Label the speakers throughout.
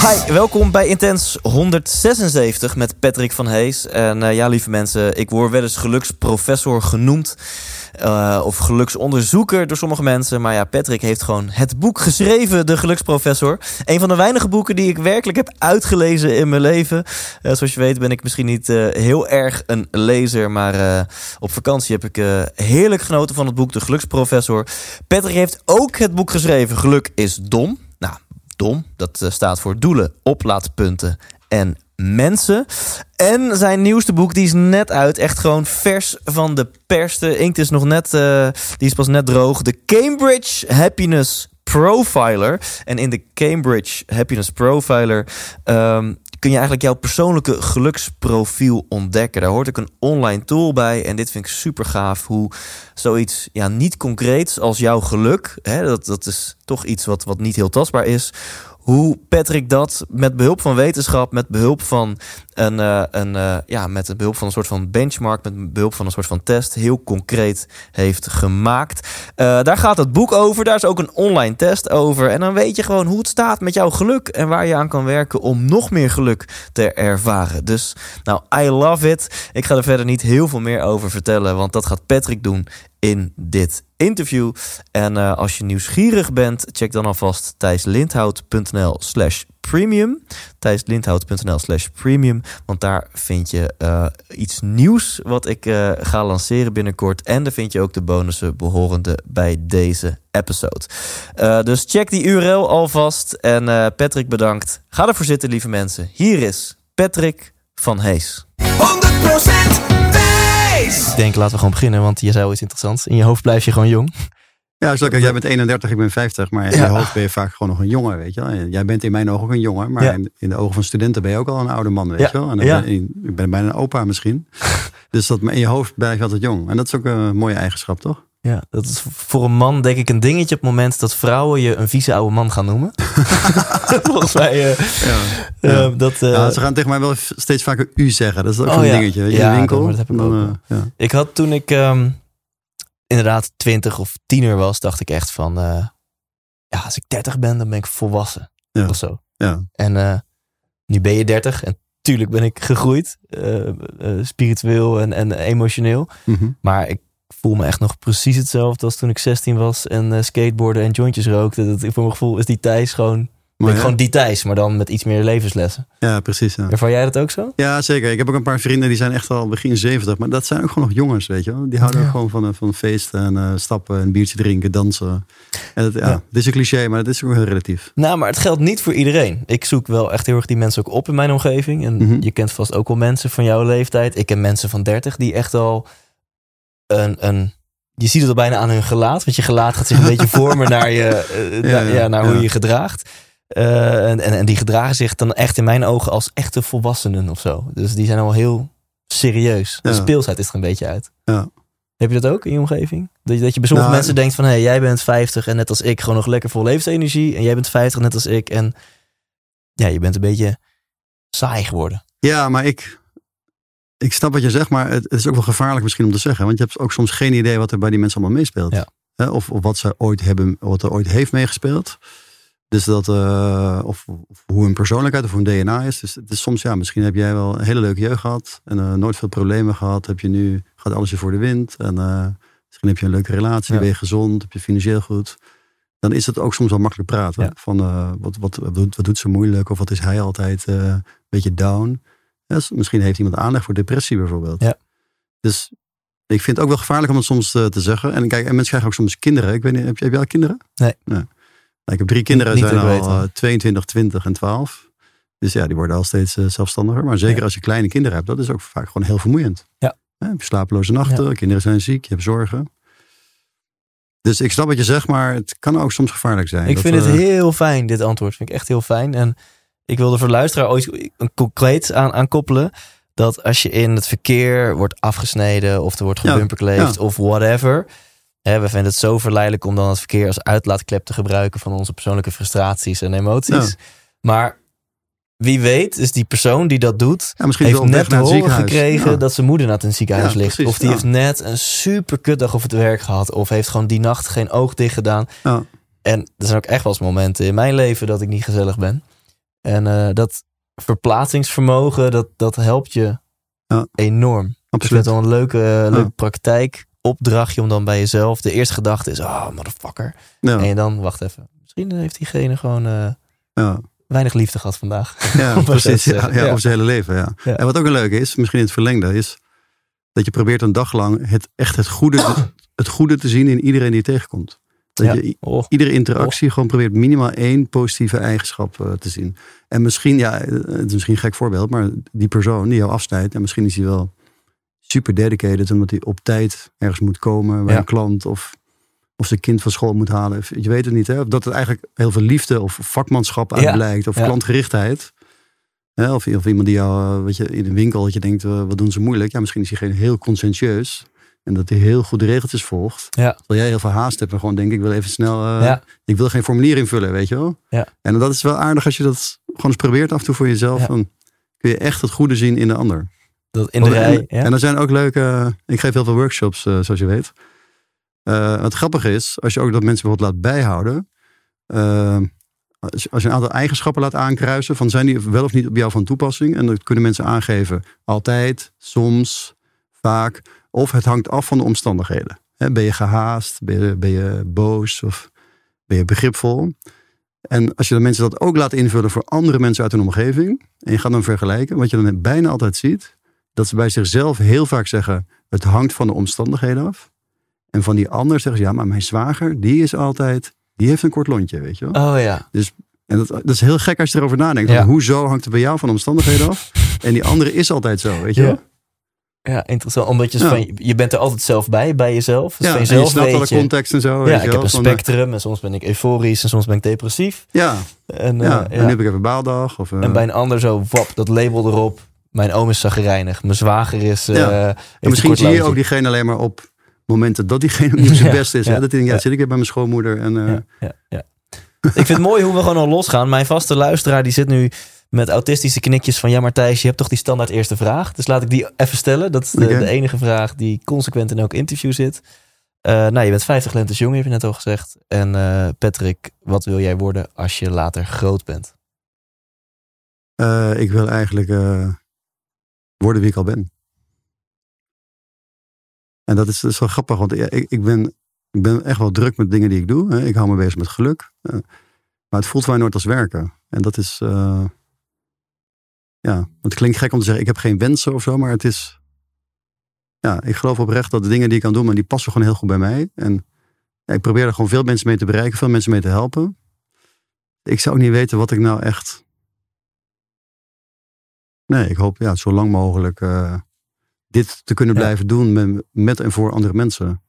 Speaker 1: Hi, welkom bij Intens 176 met Patrick van Hees. En eh, ja, lieve mensen, ik word wel eens geluksprofessor genoemd. eh, of geluksonderzoeker door sommige mensen. Maar ja, Patrick heeft gewoon het boek geschreven, De Geluksprofessor. Een van de weinige boeken die ik werkelijk heb uitgelezen in mijn leven. Eh, zoals je weet ben ik misschien niet heel erg een lezer. Maar op vakantie heb ik heerlijk genoten van het boek De Geluksprofessor. Patrick heeft ook het boek geschreven, Geluk is dom. Dom. Dat eh, staat voor doelen, oplaadpunten en mensen. En zijn nieuwste boek, die is net uit. Echt gewoon vers van de pers. De inkt is nog net, eh, die is pas net droog. De Cambridge Happiness Profiler. En in de Cambridge Happiness Profiler ehm, kun je eigenlijk jouw persoonlijke geluksprofiel ontdekken. Daar hoort ook een online tool bij. En dit vind ik super gaaf. Hoe zoiets ja, niet concreets als jouw geluk. Hè, dat, dat is toch iets wat, wat niet heel tastbaar is. Hoe Patrick dat met behulp van wetenschap, met behulp van een, eh, een, eh, ja, met behulp van een soort van benchmark, met behulp van een soort van test, heel concreet heeft gemaakt. Eh, daar gaat het boek over. Daar is ook een online test over. En dan weet je gewoon hoe het staat met jouw geluk en waar je aan kan werken om nog meer geluk te ervaren. Dus, nou, I love it. Ik ga er verder niet heel veel meer over vertellen, want dat gaat Patrick doen in dit interview. En eh, als je nieuwsgierig bent, check dan alvast thijslindhout.nl slash premium. thijslindhout.nl slash premium. Want daar vind je eh, iets nieuws wat ik eh, ga lanceren binnenkort. En daar vind je ook de bonussen behorende bij deze episode. Dus check die URL alvast. En Patrick bedankt. Ga ervoor zitten, lieve mensen. Hier is Patrick van Hees.
Speaker 2: 100% Thijs.
Speaker 1: Ik denk, laten we gewoon beginnen, want je zou iets interessants. In je hoofd blijf je gewoon jong.
Speaker 3: Ja, zo, kijk, jij bent 31, ik ben 50, maar in
Speaker 1: Ja.
Speaker 3: je hoofd ben je vaak gewoon nog een jongen, weet je wel. Jij bent in mijn ogen ook een jongen, maar
Speaker 1: Ja.
Speaker 3: in, in de ogen van studenten ben je ook al een oude man, weet je wel. En dan ben ik ben bijna een opa misschien. dus dat, in je hoofd blijf je altijd jong. En dat is ook een mooie eigenschap, toch?
Speaker 1: Ja, dat is voor een man denk ik een dingetje op het moment dat vrouwen je een vieze oude man gaan noemen. Volgens mij. eh,
Speaker 3: Ja.
Speaker 1: eh,
Speaker 3: Ja.
Speaker 1: dat, eh,
Speaker 3: Ja, ze gaan tegen mij wel steeds vaker u zeggen. Dat is ook
Speaker 1: Oh,
Speaker 3: zo'n
Speaker 1: ja.
Speaker 3: dingetje. weet je,
Speaker 1: Ja,
Speaker 3: in de winkel.
Speaker 1: dat- heb ik ook
Speaker 3: ja.
Speaker 1: Ik had toen ik ehm, inderdaad twintig of tiener was, dacht ik echt van... ja, als ik dertig ben, dan ben ik volwassen. Of zo.
Speaker 3: Ja.
Speaker 1: En nu ben je dertig en tuurlijk ben ik gegroeid. spiritueel en, en emotioneel.
Speaker 3: Mhm.
Speaker 1: Maar ik voel me echt nog precies hetzelfde als toen ik 16 was en eh, skateboarden en jointjes rookte. Dat, voor mijn gevoel is die Thijs gewoon,
Speaker 3: Maar
Speaker 1: gewoon die Thijs, maar dan met iets meer levenslessen.
Speaker 3: ja, precies. Ja.
Speaker 1: Ervaar jij dat ook zo?
Speaker 3: ja, zeker. Ik heb ook een paar vrienden die zijn echt al begin 70. Maar dat zijn ook gewoon nog jongens, weet je wel. Die houden
Speaker 1: Ja.
Speaker 3: ook gewoon van, eh, van feesten en eh, stappen, een biertje drinken, dansen. En dat, ja,
Speaker 1: Ja.
Speaker 3: Het is een cliché, maar het is ook heel relatief.
Speaker 1: Nou, maar het geldt niet voor iedereen. Ik zoek wel echt heel erg die mensen ook op in mijn omgeving. En
Speaker 3: Mhm.
Speaker 1: je kent vast ook wel mensen van jouw leeftijd. Ik ken mensen van 30 die echt al een, een je ziet het al bijna aan hun gelaat. Want je gelaat gaat zich een beetje vormen naar, je, eh,
Speaker 3: Ja,
Speaker 1: na-
Speaker 3: ja,
Speaker 1: ja, naar hoe je je gedraagt. Eh, en, en, en die gedragen zich dan echt in mijn ogen als echte volwassenen of zo. Dus die zijn al heel serieus. De speelsheid is er een beetje uit.
Speaker 3: Ja.
Speaker 1: Heb je dat ook in je omgeving? Dat je, dat je bij sommige
Speaker 3: Nou,
Speaker 1: mensen denkt van... hé, hey, jij bent 50 en net als ik gewoon nog lekker vol levensenergie. En jij bent 50 net als ik. En ja, je bent een beetje saai geworden.
Speaker 3: Ja, maar ik, ik snap wat je zegt, maar het, is ook wel gevaarlijk misschien om te zeggen. Want je hebt ook soms geen idee wat er bij die mensen allemaal meespeelt.
Speaker 1: Ja.
Speaker 3: Of, of wat ze ooit hebben, wat er ooit heeft meegespeeld. Dus dat, eh, of, of hoe hun persoonlijkheid of hun DNA is. Dus het is soms, ja, misschien heb jij wel een hele leuke jeugd gehad. En eh, nooit veel problemen gehad. Heb je nu, gaat alles je voor de wind. En eh, misschien heb je een leuke relatie,
Speaker 1: Ja.
Speaker 3: ben je gezond, heb je financieel goed. Dan is het ook soms wel makkelijk praten.
Speaker 1: Ja.
Speaker 3: Van wat, wat, wat, doet, wat doet ze moeilijk? Of wat is hij altijd een beetje down? Misschien heeft iemand aanleg voor depressie bijvoorbeeld.
Speaker 1: Ja.
Speaker 3: Dus ik vind het ook wel gevaarlijk om het soms eh, te zeggen. En kijk, en mensen krijgen ook soms kinderen. Ik weet niet, heb, jij al kinderen?
Speaker 1: Nee.
Speaker 3: Nou, ik heb drie kinderen,
Speaker 1: Niet
Speaker 3: zijn al
Speaker 1: weet,
Speaker 3: eh, 22, 20 en 12. Dus ja, die worden al steeds eh, zelfstandiger. Maar zeker
Speaker 1: Ja.
Speaker 3: als je kleine kinderen hebt, dat is ook vaak gewoon heel vermoeiend.
Speaker 1: Ja.
Speaker 3: Je slapeloze nachten, kinderen zijn ziek, je hebt zorgen. Dus ik snap wat je zegt, maar het kan ook soms gevaarlijk zijn.
Speaker 1: Ik
Speaker 3: Dat,
Speaker 1: vind het
Speaker 3: eh,
Speaker 1: heel fijn, dit antwoord. Vind ik echt heel fijn. En ik wilde voor de luisteraar ooit een concreet aan, aan koppelen. Dat als je in het verkeer wordt afgesneden of er wordt gebumperkleefd
Speaker 3: ja.
Speaker 1: of whatever. Hè, we vinden het zo verleidelijk om dan het verkeer als uitlaatklep te gebruiken van onze persoonlijke frustraties en emoties.
Speaker 3: Ja.
Speaker 1: Maar wie weet is die persoon die dat doet,
Speaker 3: Ja,
Speaker 1: heeft net te horen gekregen
Speaker 3: Ja.
Speaker 1: dat zijn moeder naar het ziekenhuis
Speaker 3: Ja,
Speaker 1: ligt.
Speaker 3: precies,
Speaker 1: of die heeft net een super kutdag op het werk gehad. Of heeft gewoon die nacht geen oog dicht gedaan. En er zijn ook echt wel eens momenten in mijn leven dat ik niet gezellig ben. En eh, dat verplaatsingsvermogen, dat, dat helpt je
Speaker 3: Ja.
Speaker 1: enorm. Vind
Speaker 3: Absoluut.
Speaker 1: het wel een leuke, eh, leuke praktijk. Opdrachtje om dan bij jezelf. De eerste gedachte is, oh, motherfucker.
Speaker 3: Ja,
Speaker 1: En dan, wacht even. Misschien heeft diegene gewoon eh,
Speaker 3: ja.
Speaker 1: weinig liefde gehad vandaag.
Speaker 3: Ja, precies. Ja. Over zijn hele leven, ja. En wat ook een leuke is, misschien in het verlengde, is dat je probeert een dag lang het, echt het goede, het goede te zien in iedereen die je tegenkomt. Dat je
Speaker 1: Oh,
Speaker 3: iedere interactie gewoon probeert minimaal één positieve eigenschap eh, te zien. En misschien, ja, eh, het is misschien een gek voorbeeld, maar die persoon die jou afsnijdt, en misschien is hij wel super dedicated, omdat hij op tijd ergens moet komen bij
Speaker 1: Ja.
Speaker 3: een klant of, of zijn kind van school moet halen. Je weet het niet, hè? Of dat het eigenlijk heel veel liefde of vakmanschap uit
Speaker 1: Ja.
Speaker 3: blijkt, of
Speaker 1: Ja.
Speaker 3: klantgerichtheid. Hè? Of, of iemand die jou, eh, weet je, in een winkel, dat je denkt, wat doen ze moeilijk? Ja, misschien is hij geen heel conscientieus. En dat hij heel goed de regeltjes volgt.
Speaker 1: Ja.
Speaker 3: Terwijl jij heel veel haast hebt en gewoon denk ik wil even snel. eh,
Speaker 1: Ja.
Speaker 3: Ik wil geen formulier invullen, weet je wel.
Speaker 1: Ja.
Speaker 3: En dat is wel aardig als je dat gewoon eens probeert af en toe voor jezelf. Dan kun je echt het goede zien in de ander.
Speaker 1: dat in de rij.
Speaker 3: En,
Speaker 1: Ja?
Speaker 3: en er zijn ook leuke. Ik geef heel veel workshops, eh, zoals je weet. Eh, het grappige is, als je ook dat mensen bijvoorbeeld laat bijhouden. als, je, als je een aantal eigenschappen laat aankruisen, van zijn die wel of niet op jou van toepassing? En dan kunnen mensen aangeven altijd, soms, vaak. Of het hangt af van de omstandigheden. Ben je gehaast? Ben je, ben je boos? Of ben je begripvol? En als je de mensen dat ook laat invullen voor andere mensen uit hun omgeving. En je gaat dan vergelijken, wat je dan bijna altijd ziet. Dat ze bij zichzelf heel vaak zeggen, het hangt van de omstandigheden af. En van die ander zeggen ze, ja, maar mijn zwager, die is altijd, die heeft een kort lontje, weet je wel.
Speaker 1: Oh ja.
Speaker 3: En dat, dat is heel gek als je erover nadenkt.
Speaker 1: Ja.
Speaker 3: Hoezo hangt het bij jou van de omstandigheden af? En die andere is altijd zo, weet je
Speaker 1: Ja.
Speaker 3: wel.
Speaker 1: Ja, interessant. Omdat je,
Speaker 3: Ja.
Speaker 1: van, je bent er altijd zelf bij, bij jezelf. Dus
Speaker 3: Ja,
Speaker 1: van
Speaker 3: je snapt alle
Speaker 1: je.
Speaker 3: context en zo.
Speaker 1: Ja, ik
Speaker 3: wel.
Speaker 1: heb een spectrum en soms ben ik euforisch en soms ben ik depressief.
Speaker 3: Ja,
Speaker 1: En, eh,
Speaker 3: ja.
Speaker 1: ja.
Speaker 3: en nu heb ik even baaldag. Of, eh,
Speaker 1: En bij een ander zo, wap, dat label erop. Mijn oom is zagrijnig. Mijn zwager is... eh,
Speaker 3: en misschien zie je ook diegene alleen maar op momenten dat diegene niet op zijn best is.
Speaker 1: ja,
Speaker 3: hè? Dat hij denkt, ja, zit ik weer bij mijn schoonmoeder. En,
Speaker 1: Ja, ja, ja. ik vind het mooi hoe we gewoon al losgaan. Mijn vaste luisteraar die zit nu met autistische knikjes van... Ja, maar Thijs, je hebt toch die standaard eerste vraag? Dus laat ik die even stellen. Dat is de, enige vraag die consequent in elk interview zit. Eh, nou, je bent 50 lentes jong, heb je net al gezegd. En eh, Patrick, wat wil jij worden als je later groot bent?
Speaker 3: eh, ik wil eigenlijk worden wie ik al ben. En dat is, dat is wel grappig, want ik, ik, ben, ik ben echt wel druk met dingen die ik doe. Hè. Ik hou me bezig met geluk. Maar het voelt mij nooit als werken. En dat is, ja, het klinkt gek om te zeggen, ik heb geen wensen of zo, maar het is, ja, ik geloof oprecht dat de dingen die ik kan doen, maar die passen gewoon heel goed bij mij. En ja, ik probeer er gewoon veel mensen mee te bereiken, veel mensen mee te helpen. Ik zou ook niet weten wat ik nou echt. Nee, ik hoop ja, zo lang mogelijk eh, dit te kunnen
Speaker 1: Ja.
Speaker 3: blijven doen met, met en voor andere mensen.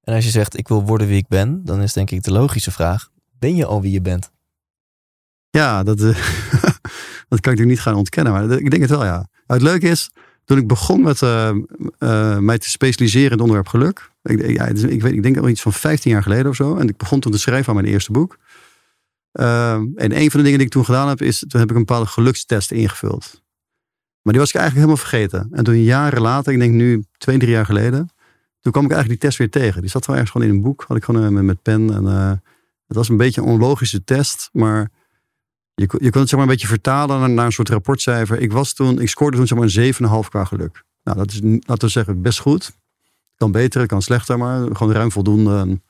Speaker 1: En als je zegt, ik wil worden wie ik ben... dan is denk ik de logische vraag... Ben je al wie je bent?
Speaker 3: Ja, dat, eh, dat kan ik niet gaan ontkennen, maar ik denk het wel, ja. Het leuke is, toen ik begon met eh, eh, mij te specialiseren in het onderwerp geluk. Ik, ja, is- ik, weet, ik denk al iets van 15 jaar geleden of zo. En ik begon toen te schrijven aan mijn eerste boek. Eh, en een van de dingen die ik toen gedaan heb, is toen heb ik een bepaalde gelukstest ingevuld. Maar die was ik eigenlijk helemaal vergeten. En toen jaren later, ik denk nu twee, drie jaar geleden, toen kwam ik eigenlijk die test weer tegen. Die zat wel ergens gewoon in een boek, had ik gewoon eh, met, pen. En, het was een beetje een onlogische test, maar je, kon het zeg maar een beetje vertalen naar, een soort rapportcijfer. Ik was toen, ik scoorde toen zeg maar een 7,5 qua geluk. Nou, dat is, laten we zeggen, best goed. Kan beter, kan slechter, maar gewoon ruim voldoende. En,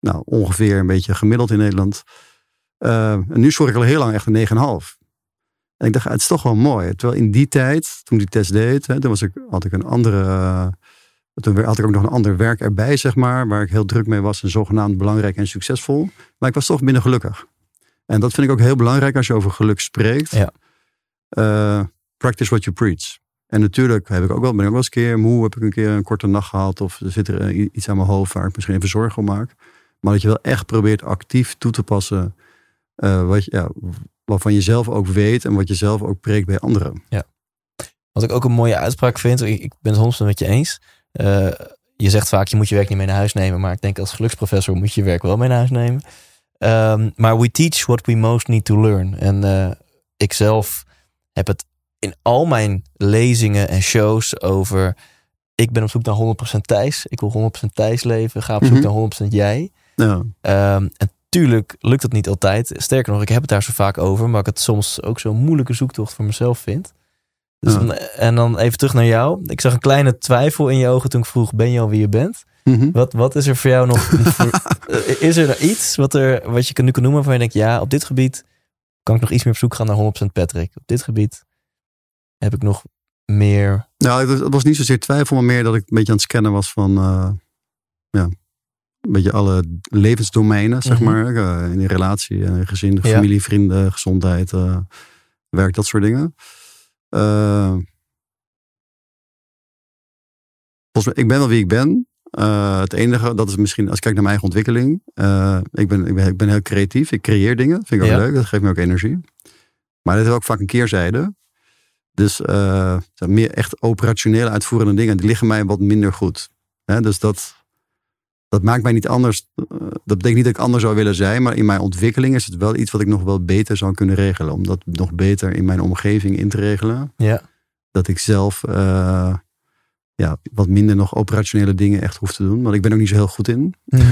Speaker 3: nou, ongeveer een beetje gemiddeld in Nederland. Eh, en nu scoor ik al heel lang echt een 9,5. En ik dacht, ah, het is toch wel mooi. Terwijl in die tijd, toen ik die test deed, hè, toen was ik, had ik een andere... eh, toen had ik ook nog een ander werk erbij, zeg maar. Waar ik heel druk mee was en zogenaamd belangrijk en succesvol. Maar ik was toch binnen gelukkig. En dat vind ik ook heel belangrijk als je over geluk spreekt.
Speaker 1: Ja.
Speaker 3: Eh, practice what you preach. En natuurlijk heb ik ook wel, ben ik ook wel eens een keer moe, heb ik een keer een korte nacht gehad. Of er zit er eh, iets aan mijn hoofd waar ik misschien even zorgen om maak. Maar dat je wel echt probeert actief toe te passen. eh, wat ja, waarvan je zelf ook weet en wat je zelf ook preekt bij anderen.
Speaker 1: Wat ik ook een mooie uitspraak vind, ik, ik ben het honderd met je eens. Je zegt vaak, je moet je werk niet mee naar huis nemen. Maar ik denk als geluksprofessor moet je je werk wel mee naar huis nemen. Ehm, maar we teach what we most need to learn. En eh, ik zelf heb het in al mijn lezingen en shows over... Ik ben op zoek naar 100% Thijs. Ik wil 100% Thijs leven. Ga op zoek
Speaker 3: Mhm.
Speaker 1: naar 100% jij.
Speaker 3: Ja,
Speaker 1: Ehm, en tuurlijk lukt dat niet altijd. Sterker nog, ik heb het daar zo vaak over. Maar ik het soms ook zo'n moeilijke zoektocht voor mezelf vind. Dus
Speaker 3: Ja.
Speaker 1: dan, en dan even terug naar jou. Ik zag een kleine twijfel in je ogen toen ik vroeg: ben je al wie je bent?
Speaker 3: Mhm.
Speaker 1: Wat, wat is er voor jou nog? voor- eh, is er nou iets wat, er, wat je kan- nu kan noemen waarvan je denkt: ja, op dit gebied kan ik nog iets meer op zoek gaan naar 100% Patrick. Op dit gebied heb ik nog meer.
Speaker 3: Nou, het was, niet zozeer twijfel, maar meer dat ik een beetje aan het scannen was van eh, ja, een beetje alle levensdomeinen, zeg
Speaker 1: Mhm.
Speaker 3: maar. Eh, in relatie, gezin,
Speaker 1: Ja.
Speaker 3: familie, vrienden, gezondheid, werk, dat soort dingen. Volgens mij, ik ben wel wie ik ben. Eh, het enige, dat is misschien, als ik kijk naar mijn eigen ontwikkeling. eh, ik, ben, ik, ben, ik ben heel creatief. Ik creëer dingen. Vind ik ook
Speaker 1: Ja.
Speaker 3: leuk. Dat geeft me ook energie. Maar dit heeft ook vaak een keerzijde. Dus eh, meer echt operationeel uitvoerende dingen, die liggen mij wat minder goed. Hè, dus dat, dat maakt mij niet anders. dat betekent niet dat ik anders zou willen zijn, maar in mijn ontwikkeling is het wel iets wat ik nog wel beter zou kunnen regelen. Om dat nog beter in mijn omgeving in te regelen.
Speaker 1: Ja.
Speaker 3: Dat ik zelf ja, wat minder nog operationele dingen echt hoef te doen. Want ik ben ook niet zo heel goed in.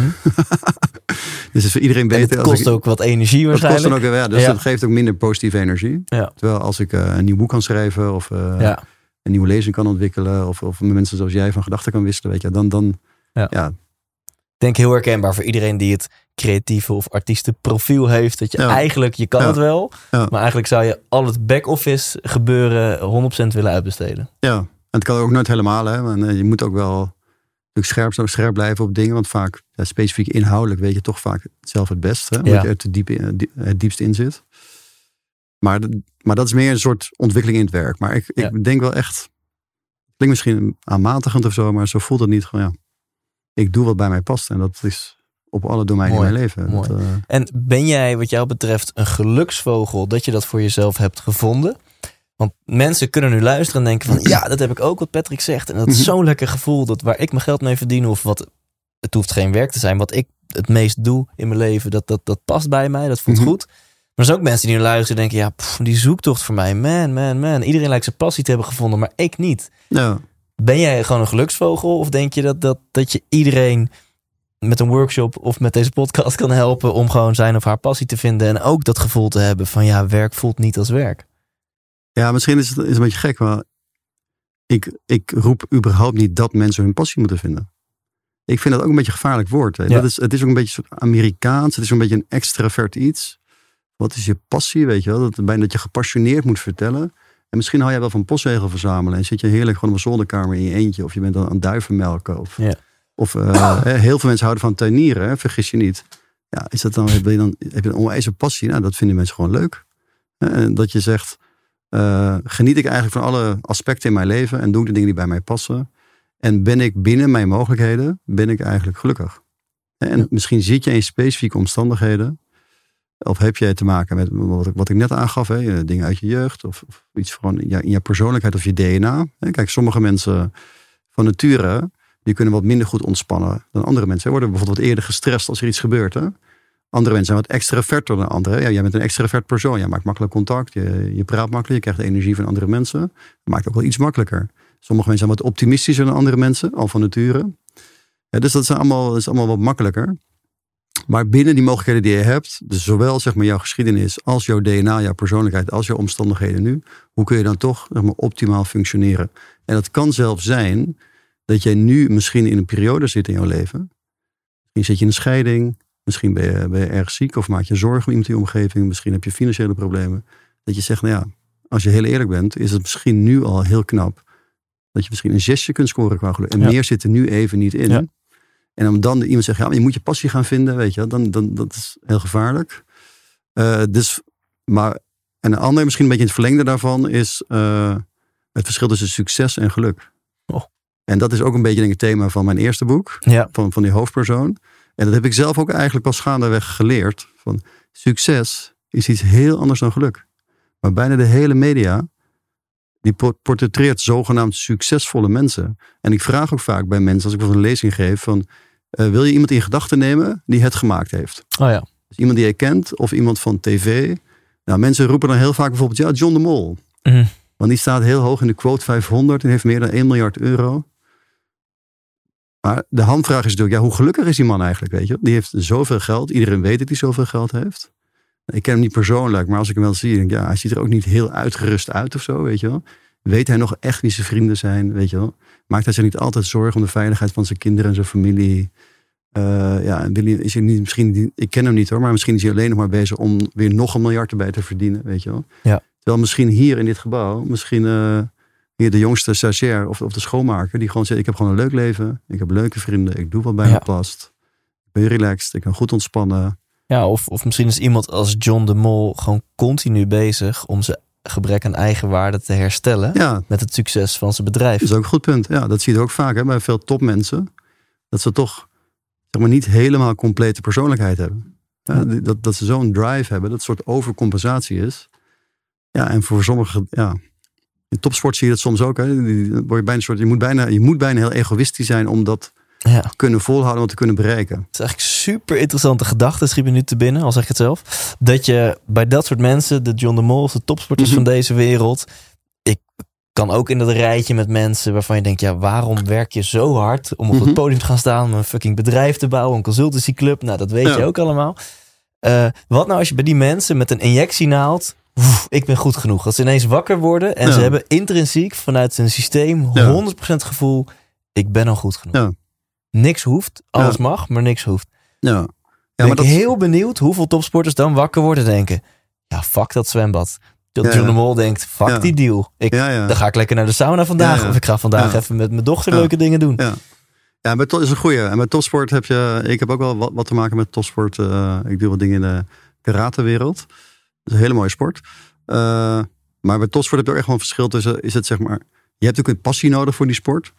Speaker 3: Dus het is voor iedereen
Speaker 1: En
Speaker 3: beter
Speaker 1: het
Speaker 3: als
Speaker 1: kost
Speaker 3: ik,
Speaker 1: ook wat energie
Speaker 3: dat kost
Speaker 1: waarschijnlijk.
Speaker 3: dan ook, ja, dus
Speaker 1: Ja.
Speaker 3: dat geeft ook minder positieve energie.
Speaker 1: Ja.
Speaker 3: Terwijl als ik eh, een nieuw boek kan schrijven of eh,
Speaker 1: ja.
Speaker 3: een nieuwe lezing kan ontwikkelen. Of, of met mensen zoals jij van gedachten kan wisselen. Weet je, dan, dan
Speaker 1: Ja. Ik denk heel herkenbaar voor iedereen die het creatieve of artiestenprofiel heeft. Dat je eigenlijk, je kan het wel. Maar eigenlijk zou je al het back-office gebeuren 100% willen uitbesteden.
Speaker 3: ja. Het kan ook nooit helemaal. Hè? Want, eh, je moet ook wel natuurlijk scherp, scherp blijven op dingen. Want vaak, ja, specifiek inhoudelijk, weet je toch vaak zelf het best. Hè? Omdat
Speaker 1: Ja.
Speaker 3: je er te diep in, eh, die- het diepst in zit. Maar, maar dat is meer een soort ontwikkeling in het werk. Maar ik,
Speaker 1: Ja.
Speaker 3: ik denk wel echt. Klinkt misschien aanmatigend of zo, maar zo voelt het niet. Gewoon, ja, ik doe wat bij mij past. En dat is op alle domeinen
Speaker 1: Mooi.
Speaker 3: in mijn leven. Dat, eh,
Speaker 1: En ben jij wat jou betreft een geluksvogel dat je dat voor jezelf hebt gevonden? Want mensen kunnen nu luisteren en denken van ja, dat heb ik ook wat Patrick zegt. En dat is
Speaker 3: Mhm.
Speaker 1: zo'n lekker gevoel dat waar ik mijn geld mee verdien of wat, het hoeft geen werk te zijn, wat ik het meest doe in mijn leven, dat, dat, dat past bij mij, dat voelt
Speaker 3: Mhm.
Speaker 1: goed. Maar er zijn ook mensen die nu luisteren en denken ja, pff, die zoektocht voor mij, man, man, man. Iedereen lijkt zijn passie te hebben gevonden, maar ik niet. Ben jij gewoon een geluksvogel? Of denk je dat, dat, dat je iedereen met een workshop of met deze podcast kan helpen om gewoon zijn of haar passie te vinden en ook dat gevoel te hebben van ja, werk voelt niet als werk.
Speaker 3: Ja, misschien is het is een beetje gek, maar ik, ik roep überhaupt niet dat mensen hun passie moeten vinden. Ik vind dat ook een beetje een gevaarlijk woord.
Speaker 1: Ja.
Speaker 3: Dat is, het is ook een beetje een soort Amerikaans. Het is een beetje een extravert iets. Wat is je passie, weet je wel? Dat, bijna dat je gepassioneerd moet vertellen. En misschien hou jij wel van postzegel verzamelen. En zit je heerlijk gewoon op een zolderkamer in je eentje. Of je bent dan aan duivenmelken. Of,
Speaker 1: Ja.
Speaker 3: of eh, hè, heel veel mensen houden van tuinieren. Hè, vergis je niet. Ja, is dat dan, heb je dan heb je een onwijze passie? Nou, dat vinden mensen gewoon leuk. En dat je zegt, eh, geniet ik eigenlijk van alle aspecten in mijn leven en doe ik de dingen die bij mij passen. En ben ik binnen mijn mogelijkheden, ben ik eigenlijk gelukkig. En
Speaker 1: Ja.
Speaker 3: misschien zit je in specifieke omstandigheden. Of heb jij te maken met wat ik, wat ik net aangaf, hè, dingen uit je jeugd. Of, of iets gewoon in je, in je persoonlijkheid of je DNA. Kijk, sommige mensen van nature, die kunnen wat minder goed ontspannen dan andere mensen. Ze worden bijvoorbeeld wat eerder gestrest als er iets gebeurt. Hè? Andere mensen zijn wat extraverter dan anderen. Ja, jij bent een extravert persoon. Jij maakt makkelijk contact. Je, je praat makkelijk. Je krijgt de energie van andere mensen. Dat maakt ook wel iets makkelijker. Sommige mensen zijn wat optimistischer dan andere mensen. Al van nature. Dus dat is, allemaal, is allemaal wat makkelijker. Maar binnen die mogelijkheden die je hebt. Dus zowel zeg maar, jouw geschiedenis als jouw DNA, jouw persoonlijkheid. Als jouw omstandigheden nu. Hoe kun je dan toch zeg maar, optimaal functioneren? En dat kan zelfs zijn dat jij nu misschien in een periode zit in jouw leven. Misschien zit je in een scheiding. Misschien ben je, ben je erg ziek of maak je zorgen om iemand in je omgeving. Misschien heb je financiële problemen. Dat je zegt, nou ja, als je heel eerlijk bent, is het misschien nu al heel knap. Dat je misschien een zesje kunt scoren qua geluk. En
Speaker 1: Ja.
Speaker 3: meer zit er nu even niet in.
Speaker 1: Ja.
Speaker 3: En om dan iemand zeggen, ja, maar je moet je passie gaan vinden, weet je, dan, dan dat is heel gevaarlijk. Eh, dus, maar en een ander, misschien een beetje in het verlengde daarvan, is, eh, Het verschil tussen succes en geluk.
Speaker 1: Oh.
Speaker 3: En dat is ook een beetje denk ik, het thema van mijn eerste boek.
Speaker 1: Ja.
Speaker 3: Van, van die hoofdpersoon. En dat heb ik zelf ook eigenlijk pas gaandeweg geleerd. Van succes is iets heel anders dan geluk. Maar bijna de hele media, die por- portretteert zogenaamd succesvolle mensen. En ik vraag ook vaak bij mensen, als ik bijvoorbeeld een lezing geef, van eh, wil je iemand in gedachten nemen die het gemaakt heeft?
Speaker 1: Oh ja.
Speaker 3: Dus iemand die je kent of iemand van tv. Nou, mensen roepen dan heel vaak bijvoorbeeld, ja, John de Mol.
Speaker 1: Mhm.
Speaker 3: Want die staat heel hoog in de quote 500 en heeft meer dan 1 miljard euro. Maar de handvraag is natuurlijk, ja, hoe gelukkig is die man eigenlijk, weet je? Die heeft zoveel geld. Iedereen weet dat hij zoveel geld heeft. Ik ken hem niet persoonlijk, maar als ik hem wel zie, denk ik, ja, hij ziet er ook niet heel uitgerust uit of zo, weet je wel. Weet hij nog echt wie zijn vrienden zijn, weet je wel. Maakt hij zich niet altijd zorgen om de veiligheid van zijn kinderen en zijn familie. Eh, ja, en wil hij- is hij niet, misschien, ik ken hem niet hoor, maar misschien is hij alleen nog maar bezig om weer nog een miljard erbij te verdienen, weet je wel.
Speaker 1: Ja.
Speaker 3: Terwijl misschien hier in dit gebouw, misschien eh, hier de jongste stagiair of, of de schoonmaker, die gewoon zegt, ik heb gewoon een leuk leven, ik heb leuke vrienden, ik doe wat bij
Speaker 1: Ja.
Speaker 3: me past. Ik ben relaxed, ik kan goed ontspannen.
Speaker 1: Ja, of, of misschien is iemand als John de Mol gewoon continu bezig om zijn gebrek aan eigenwaarde te herstellen.
Speaker 3: Ja,
Speaker 1: Met het succes van zijn bedrijf.
Speaker 3: dat is ook een goed punt. Ja, dat zie je ook vaak hè, bij veel topmensen. Dat ze toch zeg maar, niet helemaal complete persoonlijkheid hebben. Ja, dat, dat ze zo'n drive hebben, dat soort overcompensatie is. Ja, en voor sommigen, ja. In topsport zie je dat soms ook. Hè. Dan word je, bijna soort, je, moet bijna, je moet bijna heel egoïstisch zijn om dat
Speaker 1: Ja.
Speaker 3: te kunnen volhouden, om te kunnen bereiken.
Speaker 1: Het is eigenlijk super interessante gedachte, schiet me nu te binnen, al zeg ik het zelf. Dat je bij dat soort mensen, de John de Mol, de topsporters
Speaker 3: Mhm.
Speaker 1: van deze wereld. Ik kan ook in dat rijtje met mensen waarvan je denkt, ja, waarom werk je zo hard om op het
Speaker 3: Mhm.
Speaker 1: podium te gaan staan, om een fucking bedrijf te bouwen, een consultancyclub. Nou, dat weet
Speaker 3: Ja.
Speaker 1: je ook allemaal. Eh, wat nou als je bij die mensen met een injectienaald, woef, ik ben goed genoeg. Dat ze ineens wakker worden en
Speaker 3: Ja.
Speaker 1: ze hebben intrinsiek vanuit hun systeem
Speaker 3: Ja.
Speaker 1: 100% gevoel, ik ben al goed genoeg.
Speaker 3: Ja.
Speaker 1: Niks hoeft, alles mag, maar niks hoeft.
Speaker 3: Ja,
Speaker 1: ben
Speaker 3: maar
Speaker 1: ik
Speaker 3: dat,
Speaker 1: heel benieuwd hoeveel topsporters dan wakker worden en denken... Ja, fuck dat zwembad. Dat
Speaker 3: Ja,
Speaker 1: John de Mol denkt, fuck die deal. Ik. Dan ga ik lekker naar de sauna vandaag. Of ik ga vandaag even met mijn dochter leuke dingen doen.
Speaker 3: Ja. Ja, to- is een goeie. En bij topsport heb je... Ik heb ook wel wat, wat te maken met topsport. eh, ik doe wat dingen in de karatewereld. Is een hele mooie sport. Eh, maar bij topsport heb je ook echt wel een verschil tussen... Is het zeg maar... Je hebt ook een passie nodig voor die sport.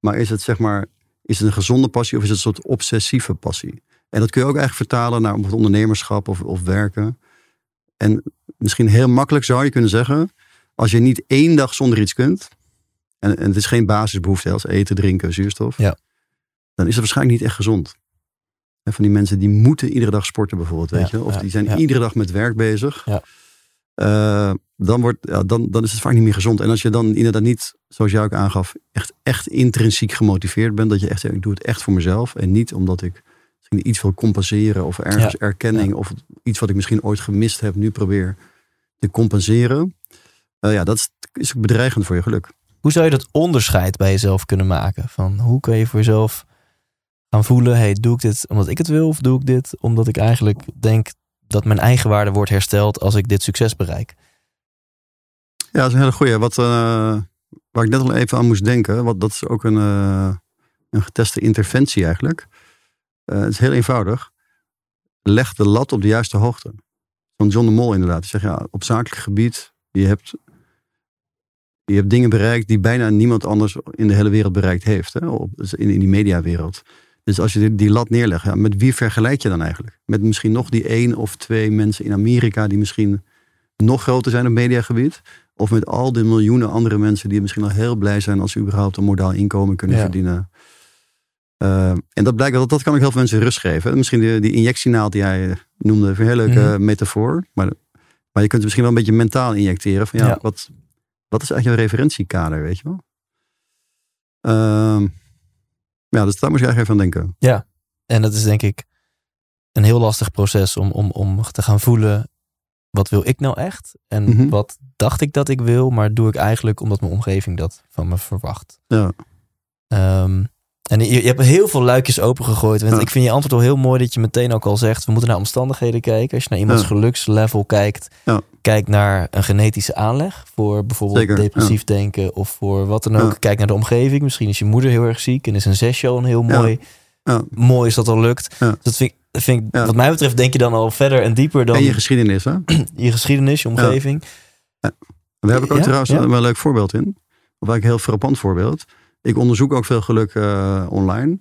Speaker 3: Maar is het zeg maar... Is het een gezonde passie of is het een soort obsessieve passie? En dat kun je ook eigenlijk vertalen naar bijvoorbeeld ondernemerschap of, of werken. En misschien heel makkelijk zou je kunnen zeggen... Als je niet één dag zonder iets kunt... En, en het is geen basisbehoefte als eten, drinken, zuurstof.
Speaker 1: Ja.
Speaker 3: Dan is het waarschijnlijk niet echt gezond. En van die mensen die moeten iedere dag sporten bijvoorbeeld. Weet je? Of die zijn iedere dag met werk bezig.
Speaker 1: Ja.
Speaker 3: Eh, dan, wordt, ja, dan, dan is het vaak niet meer gezond. En als je dan inderdaad niet, zoals jij ook aangaf, echt, echt intrinsiek gemotiveerd bent. Dat je echt zegt, ik doe het echt voor mezelf. En niet omdat ik misschien iets wil compenseren. Of ergens
Speaker 1: Ja,
Speaker 3: erkenning. Of iets wat ik misschien ooit gemist heb. Nu probeer te compenseren. Eh, ja, dat is, is ook bedreigend voor je geluk.
Speaker 1: Hoe zou je dat onderscheid bij jezelf kunnen maken? Van hoe kun je voor jezelf voelen... Hey, doe ik dit omdat ik het wil? Of doe ik dit omdat ik eigenlijk denk... dat mijn eigen waarde wordt hersteld als ik dit succes bereik?
Speaker 3: Ja, dat is een hele goeie. Wat, eh, waar ik net al even aan moest denken. Wat, dat is ook een, eh, een geteste interventie eigenlijk. Eh, het is heel eenvoudig. Leg de lat op de juiste hoogte. Van John de Mol inderdaad. Zegt ja, op zakelijk gebied. Je hebt, je hebt dingen bereikt die bijna niemand anders in de hele wereld bereikt heeft. Hè? Op, dus in, in die mediawereld. Dus als je die, die lat neerlegt, ja, met wie vergelijk je dan eigenlijk? Met misschien nog die één of twee mensen in Amerika die misschien nog groter zijn op mediagebied. Of met al die miljoenen andere mensen die misschien al heel blij zijn als ze überhaupt een modaal inkomen kunnen
Speaker 1: Ja.
Speaker 3: verdienen. Uh, en dat blijkt dat dat kan ook heel veel mensen rust geven. Misschien die, die injectienaald die jij noemde, een hele leuke
Speaker 1: Mhm.
Speaker 3: metafoor. Maar, maar je kunt het misschien wel een beetje mentaal injecteren. Van ja,
Speaker 1: Ja.
Speaker 3: Wat, wat is eigenlijk een referentiekader, weet je wel? Ehm, ja, dus daar moet je eigenlijk even aan denken.
Speaker 1: En dat is denk ik een heel lastig proces om, om, om te gaan voelen... wat wil ik nou echt? En
Speaker 3: Mhm.
Speaker 1: wat dacht ik dat ik wil, maar doe ik eigenlijk omdat mijn omgeving dat van me verwacht.
Speaker 3: Ja.
Speaker 1: Ehm, en je, je hebt heel veel luikjes opengegooid. Want
Speaker 3: Ja.
Speaker 1: ik vind je antwoord al heel mooi dat je meteen ook al zegt... we moeten naar omstandigheden kijken. Als je naar iemands
Speaker 3: Ja.
Speaker 1: gelukslevel kijkt...
Speaker 3: Ja.
Speaker 1: kijk naar een genetische aanleg... voor bijvoorbeeld
Speaker 3: Zeker,
Speaker 1: depressief denken of voor wat dan ook.
Speaker 3: Ja.
Speaker 1: Kijk naar de omgeving. Misschien is je moeder heel erg ziek... en is een zesje al een heel
Speaker 3: Ja.
Speaker 1: mooi...
Speaker 3: Ja.
Speaker 1: mooi is dat al lukt.
Speaker 3: Ja.
Speaker 1: Dus dat vind ik, vind ik
Speaker 3: Ja.
Speaker 1: wat mij betreft denk je dan al verder en dieper... dan
Speaker 3: En
Speaker 1: je,
Speaker 3: je geschiedenis, hè?
Speaker 1: geschiedenis, je omgeving.
Speaker 3: Daar heb ik ook
Speaker 1: Ja,
Speaker 3: trouwens
Speaker 1: ja.
Speaker 3: wel een leuk voorbeeld in. of eigenlijk een heel frappant voorbeeld. Ik onderzoek ook veel geluk eh, online.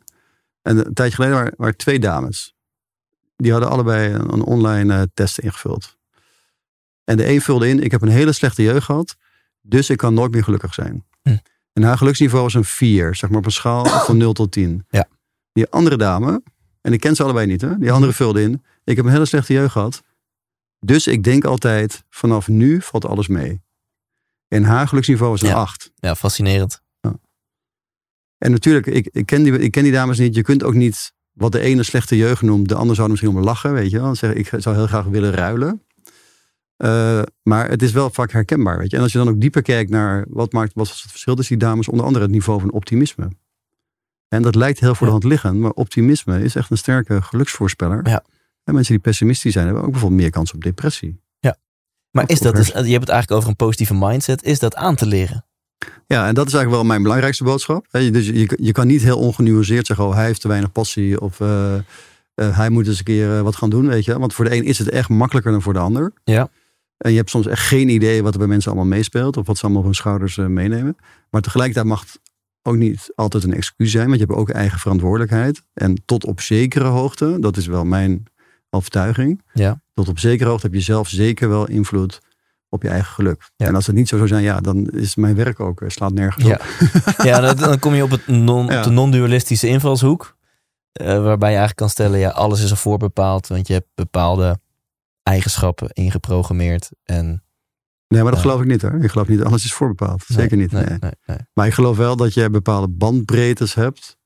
Speaker 3: En een tijdje geleden waren, waren twee dames. Die hadden allebei een, een online eh, test ingevuld. En de een vulde in, ik heb een hele slechte jeugd gehad. Dus ik kan nooit meer gelukkig zijn.
Speaker 1: Hm.
Speaker 3: En haar geluksniveau was een 4, zeg maar op een schaal van 0 tot 10.
Speaker 1: Ja.
Speaker 3: Die andere dame, en ik ken ze allebei niet, hè? die andere vulde in, ik heb een hele slechte jeugd gehad. Dus ik denk altijd, vanaf nu valt alles mee. En haar geluksniveau was een
Speaker 1: Ja.
Speaker 3: 8.
Speaker 1: Ja, fascinerend.
Speaker 3: En natuurlijk, ik, ik, ken die, ik ken die dames niet. Je kunt ook niet wat de ene slechte jeugd noemt, de ander zou er misschien om lachen, weet je wel. Zeggen, ik zou heel graag willen ruilen. Eh, maar het is wel vaak herkenbaar, weet je. En als je dan ook dieper kijkt naar wat maakt, wat was het verschil tussen die dames, onder andere het niveau van optimisme. En dat lijkt heel voor de
Speaker 1: Ja.
Speaker 3: hand liggend, maar optimisme is echt een sterke geluksvoorspeller.
Speaker 1: Ja.
Speaker 3: En mensen die pessimistisch zijn, hebben ook bijvoorbeeld meer kans op depressie.
Speaker 1: Maar
Speaker 3: Of-
Speaker 1: is dat dus, je hebt het eigenlijk over een positieve mindset. Is dat aan te leren?
Speaker 3: Ja, en dat is eigenlijk wel mijn belangrijkste boodschap. Dus je, je kan niet heel ongenuanceerd zeggen, oh, hij heeft te weinig passie of eh, eh, hij moet eens een keer eh, wat gaan doen, weet je. Want voor de een is het echt makkelijker dan voor de ander.
Speaker 1: Ja.
Speaker 3: En je hebt soms echt geen idee wat er bij mensen allemaal meespeelt of wat ze allemaal op hun schouders meenemen. Maar tegelijkertijd mag het ook niet altijd een excuus zijn, want je hebt ook eigen verantwoordelijkheid. En tot op zekere hoogte, dat is wel mijn overtuiging,
Speaker 1: Ja.
Speaker 3: tot op zekere hoogte heb je zelf zeker wel invloed op je eigen geluk.
Speaker 1: Ja.
Speaker 3: En als het niet zo zou zijn, ja, dan is mijn werk ook, eh, slaat nergens op.
Speaker 1: Ja, dan, dan kom je op, het non, op de non-dualistische invalshoek. eh, waarbij je eigenlijk kan stellen, ja, alles is al voorbepaald. Want je hebt bepaalde eigenschappen ingeprogrammeerd. En,
Speaker 3: Nee, maar dat geloof ik niet hoor. Ik geloof niet, alles is voorbepaald. Zeker niet.
Speaker 1: Nee,
Speaker 3: nee.
Speaker 1: nee, nee.
Speaker 3: Maar ik geloof wel dat je bepaalde bandbreedtes hebt.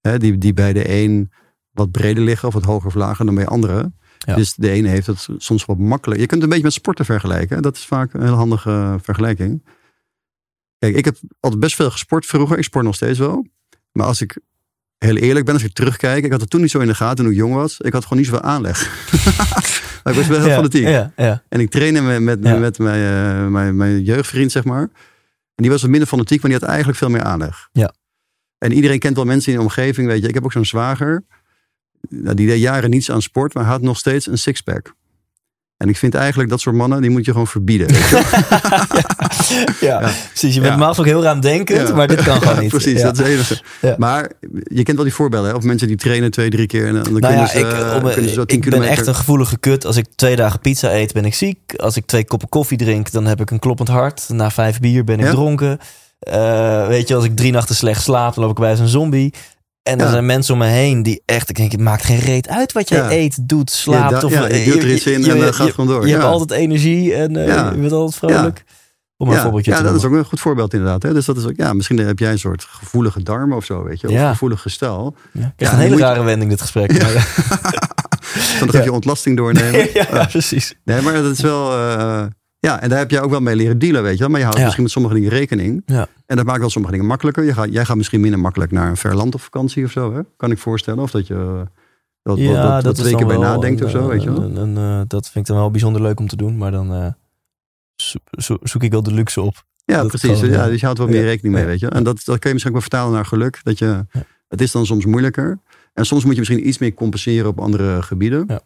Speaker 3: Hè, die, die bij de een wat breder liggen of wat hoger of lager dan bij anderen.
Speaker 1: Ja.
Speaker 3: Dus de ene heeft het soms wat makkelijk. Je kunt het een beetje met sporten vergelijken. Dat is vaak een hele handige vergelijking. Kijk, ik heb altijd best veel gesport vroeger. Ik sport nog steeds wel. Maar als ik heel eerlijk ben, als ik terugkijk. Ik had het toen niet zo in de gaten toen ik jong was. Ik had gewoon niet zoveel aanleg. maar ik was wel heel
Speaker 1: ja,
Speaker 3: fanatiek.
Speaker 1: Ja, ja.
Speaker 3: En ik trainde met, met,
Speaker 1: Ja.
Speaker 3: met mijn, eh, mijn, mijn jeugdvriend, zeg maar. En die was wat minder fanatiek, maar die had eigenlijk veel meer aanleg.
Speaker 1: Ja.
Speaker 3: En iedereen kent wel mensen in de omgeving, weet je. Ik heb ook zo'n zwager. Nou, die deed jaren niets aan sport, maar had nog steeds een sixpack. En ik vind eigenlijk dat soort mannen, die moet je gewoon verbieden. weet je.
Speaker 1: ja. precies. Je bent
Speaker 3: Ja.
Speaker 1: normaal gesproken heel raamdenkend,
Speaker 3: Ja.
Speaker 1: maar dit kan gewoon
Speaker 3: Ja,
Speaker 1: niet.
Speaker 3: Precies,
Speaker 1: Ja.
Speaker 3: dat is het enige.
Speaker 1: Ja.
Speaker 3: Maar je kent wel die voorbeelden, hè? Of mensen die trainen twee, drie keer en dan
Speaker 1: Nou
Speaker 3: kunnen
Speaker 1: ja,
Speaker 3: ze,
Speaker 1: ik,
Speaker 3: eh,
Speaker 1: om-
Speaker 3: kunnen ze zo tien
Speaker 1: ik ben echt een gevoelige kut. Als ik twee dagen pizza eet, ben ik ziek. Als ik twee koppen koffie drink, dan heb ik een kloppend hart. Na vijf bier ben ik
Speaker 3: Ja?
Speaker 1: dronken. Eh, weet je, als ik drie nachten slecht slaap, dan loop ik bij als een zombie. En er zijn mensen om me heen die echt, ik denk, het maakt geen reet uit wat jij
Speaker 3: Ja.
Speaker 1: eet, doet, slaapt.
Speaker 3: Ja,
Speaker 1: of,
Speaker 3: ja, je doet er iets in en, eh, gaat gewoon door.
Speaker 1: Je hebt altijd energie en eh, je bent altijd vrolijk. Om een
Speaker 3: ja,
Speaker 1: voorbeeldje
Speaker 3: ja,
Speaker 1: te
Speaker 3: dat is ook een goed voorbeeld inderdaad. Hè? Dus dat is ook, ja, misschien heb jij een soort gevoelige darmen of zo, weet je. Of gevoelig gestel.
Speaker 1: Ja, echt een hele
Speaker 3: moet je-
Speaker 1: rare wending dit gesprek. Maar,
Speaker 3: Dan ga je ontlasting doornemen.
Speaker 1: ja, ja, precies.
Speaker 3: Nee, maar dat is wel... eh, ja, en daar heb jij ook wel mee leren dealen, weet je wel. Maar je houdt
Speaker 1: Ja.
Speaker 3: misschien met sommige dingen rekening.
Speaker 1: Ja.
Speaker 3: En dat maakt wel sommige dingen makkelijker. Je gaat, jij gaat misschien minder makkelijk naar een ver land op vakantie of zo, hè? Kan ik voorstellen. Of dat je eh, dat, dat, dat, dat twee keer bij
Speaker 1: wel
Speaker 3: nadenkt
Speaker 1: een,
Speaker 3: of zo, weet je wel.
Speaker 1: een- eh, dat vind ik dan wel bijzonder leuk om te doen, maar dan eh, zo- zo- zoek ik wel de luxe op.
Speaker 3: Ja,
Speaker 1: dat
Speaker 3: precies.
Speaker 1: kan,
Speaker 3: ja,
Speaker 1: ja.
Speaker 3: dus je houdt wat meer
Speaker 1: Ja.
Speaker 3: rekening mee,
Speaker 1: Ja.
Speaker 3: weet je. En dat, dat kun je misschien ook wel vertalen naar geluk. Dat je,
Speaker 1: Ja.
Speaker 3: Het is dan soms moeilijker. En soms moet je misschien iets meer compenseren op andere gebieden.
Speaker 1: Ja.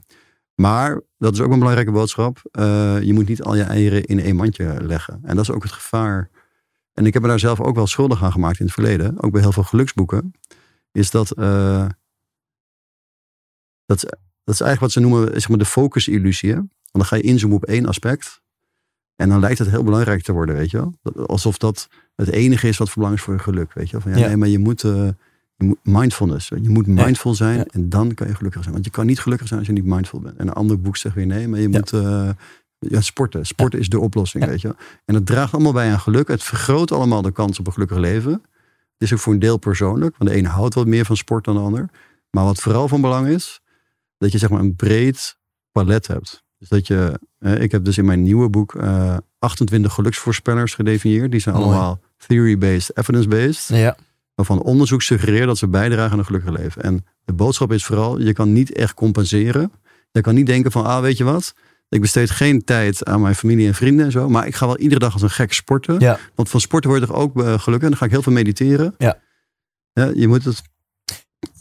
Speaker 3: Maar, dat is ook een belangrijke boodschap. eh, je moet niet al je eieren in één mandje leggen. En dat is ook het gevaar. En ik heb me daar zelf ook wel schuldig aan gemaakt in het verleden. Ook bij heel veel geluksboeken. Is dat... eh, dat, is- dat is eigenlijk wat ze noemen zeg maar, de focusillusie. Want dan ga je inzoomen op één aspect. En dan lijkt het heel belangrijk te worden, weet je wel. Alsof dat het enige is wat van belang is voor je geluk, weet je wel. Van, ja,
Speaker 1: Ja.
Speaker 3: Nee, maar je moet, eh, je moet mindfulness. Je moet mindful zijn en dan kan je gelukkig zijn. Want je kan niet gelukkig zijn als je niet mindful bent. En een ander boek zegt weer nee, maar je moet eh, ja, sporten. Sporten is de oplossing, weet je. En het draagt allemaal bij aan geluk. Het vergroot allemaal de kans op een gelukkig leven. Het is ook voor een deel persoonlijk. Want de ene houdt wat meer van sport dan de ander. Maar wat vooral van belang is, dat je zeg maar een breed palet hebt. Dus dat je, eh, ik heb dus in mijn nieuwe boek eh 28 geluksvoorspellers gedefinieerd. Die zijn
Speaker 1: Mooi.
Speaker 3: allemaal theory-based, evidence-based.
Speaker 1: Ja,
Speaker 3: Waarvan onderzoek suggereert dat ze bijdragen aan een gelukkig leven. En de boodschap is vooral, je kan niet echt compenseren. Je kan niet denken van, ah weet je wat, ik besteed geen tijd aan mijn familie en vrienden en zo. Maar ik ga wel iedere dag als een gek sporten.
Speaker 1: ja.
Speaker 3: Want van sporten word toch ook eh, gelukkig. En dan ga ik heel veel mediteren.
Speaker 1: Ja.
Speaker 3: Ja, je moet het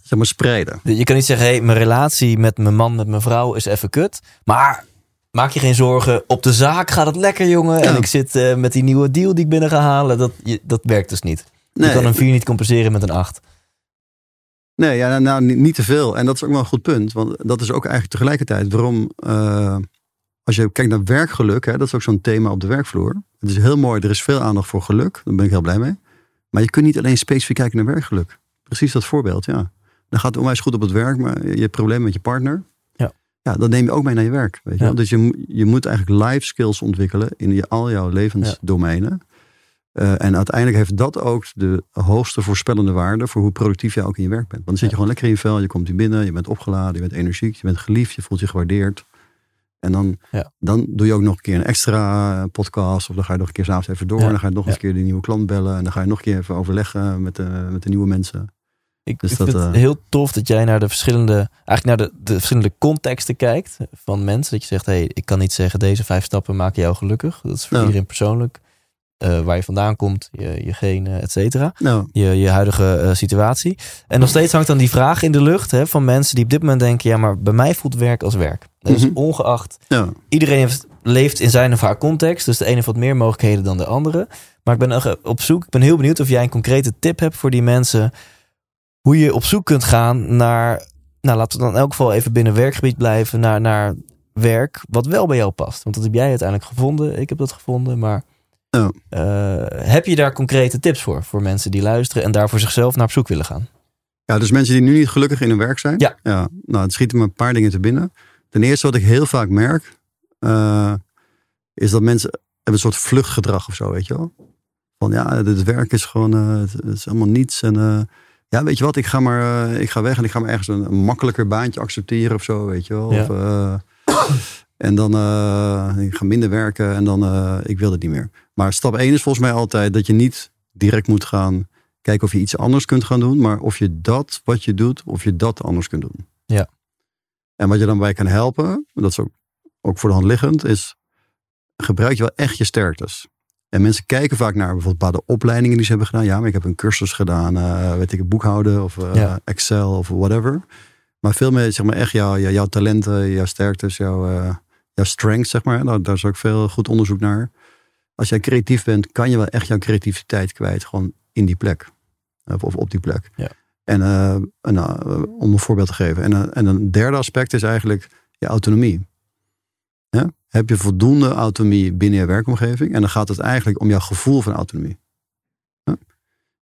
Speaker 3: zeg maar spreiden.
Speaker 1: Je kan niet zeggen, hey, mijn relatie met mijn man, met mijn vrouw is even kut. Maar maak je geen zorgen. Op de zaak gaat het lekker, jongen. En ik zit eh, met die nieuwe deal die ik binnen ga halen. Dat, je, dat werkt dus niet. Je
Speaker 3: Nee,
Speaker 1: kan een 4 niet compenseren met een 8.
Speaker 3: Nee, ja, nou, nou, niet, niet te veel. En dat is ook wel een goed punt. Want dat is ook eigenlijk tegelijkertijd waarom... eh, als je kijkt naar werkgeluk, hè, dat is ook zo'n thema op de werkvloer. Het is heel mooi, er is veel aandacht voor geluk. Daar ben ik heel blij mee. Maar je kunt niet alleen specifiek kijken naar werkgeluk. Precies dat voorbeeld, ja. Dan gaat het onwijs goed op het werk, maar je hebt problemen met je partner.
Speaker 1: Ja.
Speaker 3: Ja, dat neem je ook mee naar je werk. Weet je
Speaker 1: Ja.
Speaker 3: Dus je, je moet eigenlijk life skills ontwikkelen in je, al jouw levensdomeinen. Eh, en uiteindelijk heeft dat ook de hoogste voorspellende waarde voor hoe productief je ook in je werk bent. Want dan zit je gewoon lekker in je vel, je komt hier binnen, je bent opgeladen, je bent energiek, je bent geliefd, je voelt je gewaardeerd. En dan,
Speaker 1: Ja.
Speaker 3: dan doe je ook nog een keer een extra eh, podcast. Of dan ga je nog een keer s'avonds even door.
Speaker 1: Ja.
Speaker 3: En dan ga je nog eens
Speaker 1: Ja.
Speaker 3: een keer die nieuwe klant bellen. En dan ga je nog een keer even overleggen met de, met de nieuwe mensen.
Speaker 1: Ik,
Speaker 3: Dus
Speaker 1: ik
Speaker 3: dat,
Speaker 1: vind het
Speaker 3: eh,
Speaker 1: heel tof dat jij naar de verschillende, eigenlijk naar de, de verschillende contexten kijkt van mensen. Dat je zegt, hey, ik kan niet zeggen deze vijf stappen maken jou gelukkig. Dat is voor iedereen persoonlijk. Eh, waar je vandaan komt, je, je genen, et cetera.
Speaker 3: Nou,
Speaker 1: Je, je huidige eh, situatie. En nog steeds hangt dan die vraag in de lucht hè, van mensen die op dit moment denken, ja, maar bij mij voelt werk als werk. Dus
Speaker 3: Mhm.
Speaker 1: ongeacht iedereen heeft, leeft in zijn of haar context. Dus de ene heeft wat meer mogelijkheden dan de andere. Maar ik ben op zoek. Ik ben heel benieuwd of jij een concrete tip hebt voor die mensen. Hoe je op zoek kunt gaan naar. Nou, laten we dan in elk geval even binnen werkgebied blijven. Naar, naar werk wat wel bij jou past. Want dat heb jij uiteindelijk gevonden. Ik heb dat gevonden. Maar Eh, heb je daar concrete tips voor? Voor mensen die luisteren en daar voor zichzelf naar op zoek willen gaan.
Speaker 3: ja, dus mensen die nu niet gelukkig in hun werk zijn.
Speaker 1: Ja.
Speaker 3: nou, het schieten me een paar dingen te binnen. Ten eerste wat ik heel vaak merk. eh, is dat mensen hebben een soort vluchtgedrag of zo, weet je wel. Van ja, het werk is gewoon, eh, het, is allemaal niets. En ja, weet je wat, ik ga maar, ik ga weg en ik ga maar ergens een, een makkelijker baantje accepteren of zo, weet je wel.
Speaker 1: Ja.
Speaker 3: Of, en dan, ik ga minder werken en dan, ik wil het niet meer. Maar stap 1 is volgens mij altijd dat je niet direct moet gaan kijken of je iets anders kunt gaan doen. Maar of je dat wat je doet, of je dat anders kunt doen.
Speaker 1: Ja.
Speaker 3: En wat je dan bij kan helpen, dat is ook, ook voor de hand liggend, is gebruik je wel echt je sterktes. En mensen kijken vaak naar bijvoorbeeld bepaalde opleidingen die ze hebben gedaan. Ja, maar ik heb een cursus gedaan, eh, weet ik, boekhouden of eh,
Speaker 1: Ja.
Speaker 3: Excel of whatever. Maar veel meer, zeg maar, echt jouw, jouw, jouw talenten, jouw sterktes, jouw, eh jouw strengths, zeg maar. Daar, daar is ook veel goed onderzoek naar. Als jij creatief bent, kan je wel echt jouw creativiteit kwijt, gewoon in die plek. Of, op die plek.
Speaker 1: Ja.
Speaker 3: En, eh, en, eh, om een voorbeeld te geven. En, eh, en een derde aspect is eigenlijk je autonomie. Ja? Heb je voldoende autonomie binnen je werkomgeving? En dan gaat het eigenlijk om jouw gevoel van autonomie. Ja?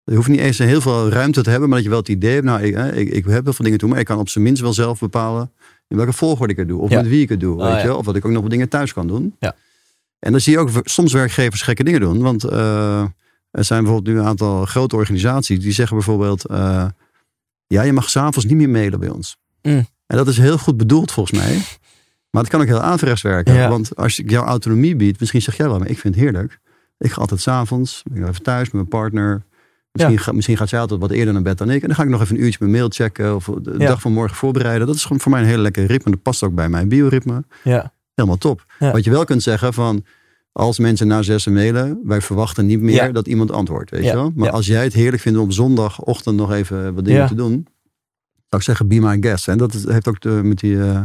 Speaker 3: Je hoeft niet eens heel veel ruimte te hebben, maar dat je wel het idee hebt, nou, ik, ik, ik heb heel veel dingen te doen, maar ik kan op zijn minst wel zelf bepalen in welke volgorde ik het doe. Of
Speaker 1: Ja.
Speaker 3: met wie ik het doe.
Speaker 1: Ah,
Speaker 3: weet je? Of dat ik ook nog wat dingen thuis kan doen.
Speaker 1: Ja.
Speaker 3: En dan zie je ook soms werkgevers gekke dingen doen. Want eh, er zijn bijvoorbeeld nu een aantal grote organisaties die zeggen bijvoorbeeld: eh, Ja, je mag s'avonds niet meer mailen bij ons.
Speaker 1: Mm.
Speaker 3: En dat is heel goed bedoeld volgens mij. Maar het kan ook heel averechts werken.
Speaker 1: Ja.
Speaker 3: Want als ik jou autonomie bied, misschien zeg jij wel, maar ik vind het heerlijk. Ik ga altijd s'avonds, ik even thuis met mijn partner. Misschien, ga- misschien gaat zij altijd wat eerder naar bed dan ik. En dan ga ik nog even een uurtje mijn mail checken. Of de
Speaker 1: Ja.
Speaker 3: dag van morgen voorbereiden. Dat is gewoon voor mij een hele lekker ritme. Dat past ook bij mijn bioritme.
Speaker 1: Ja,
Speaker 3: Helemaal top.
Speaker 1: Ja.
Speaker 3: Wat je wel kunt zeggen van... Als mensen na zessen mailen, wij verwachten niet meer
Speaker 1: Ja.
Speaker 3: dat iemand antwoordt. Weet je wel? Maar als jij het heerlijk vindt om zondagochtend nog even wat dingen te doen. Zou ik zeggen, be my guest. En dat heeft ook de, met, die, eh,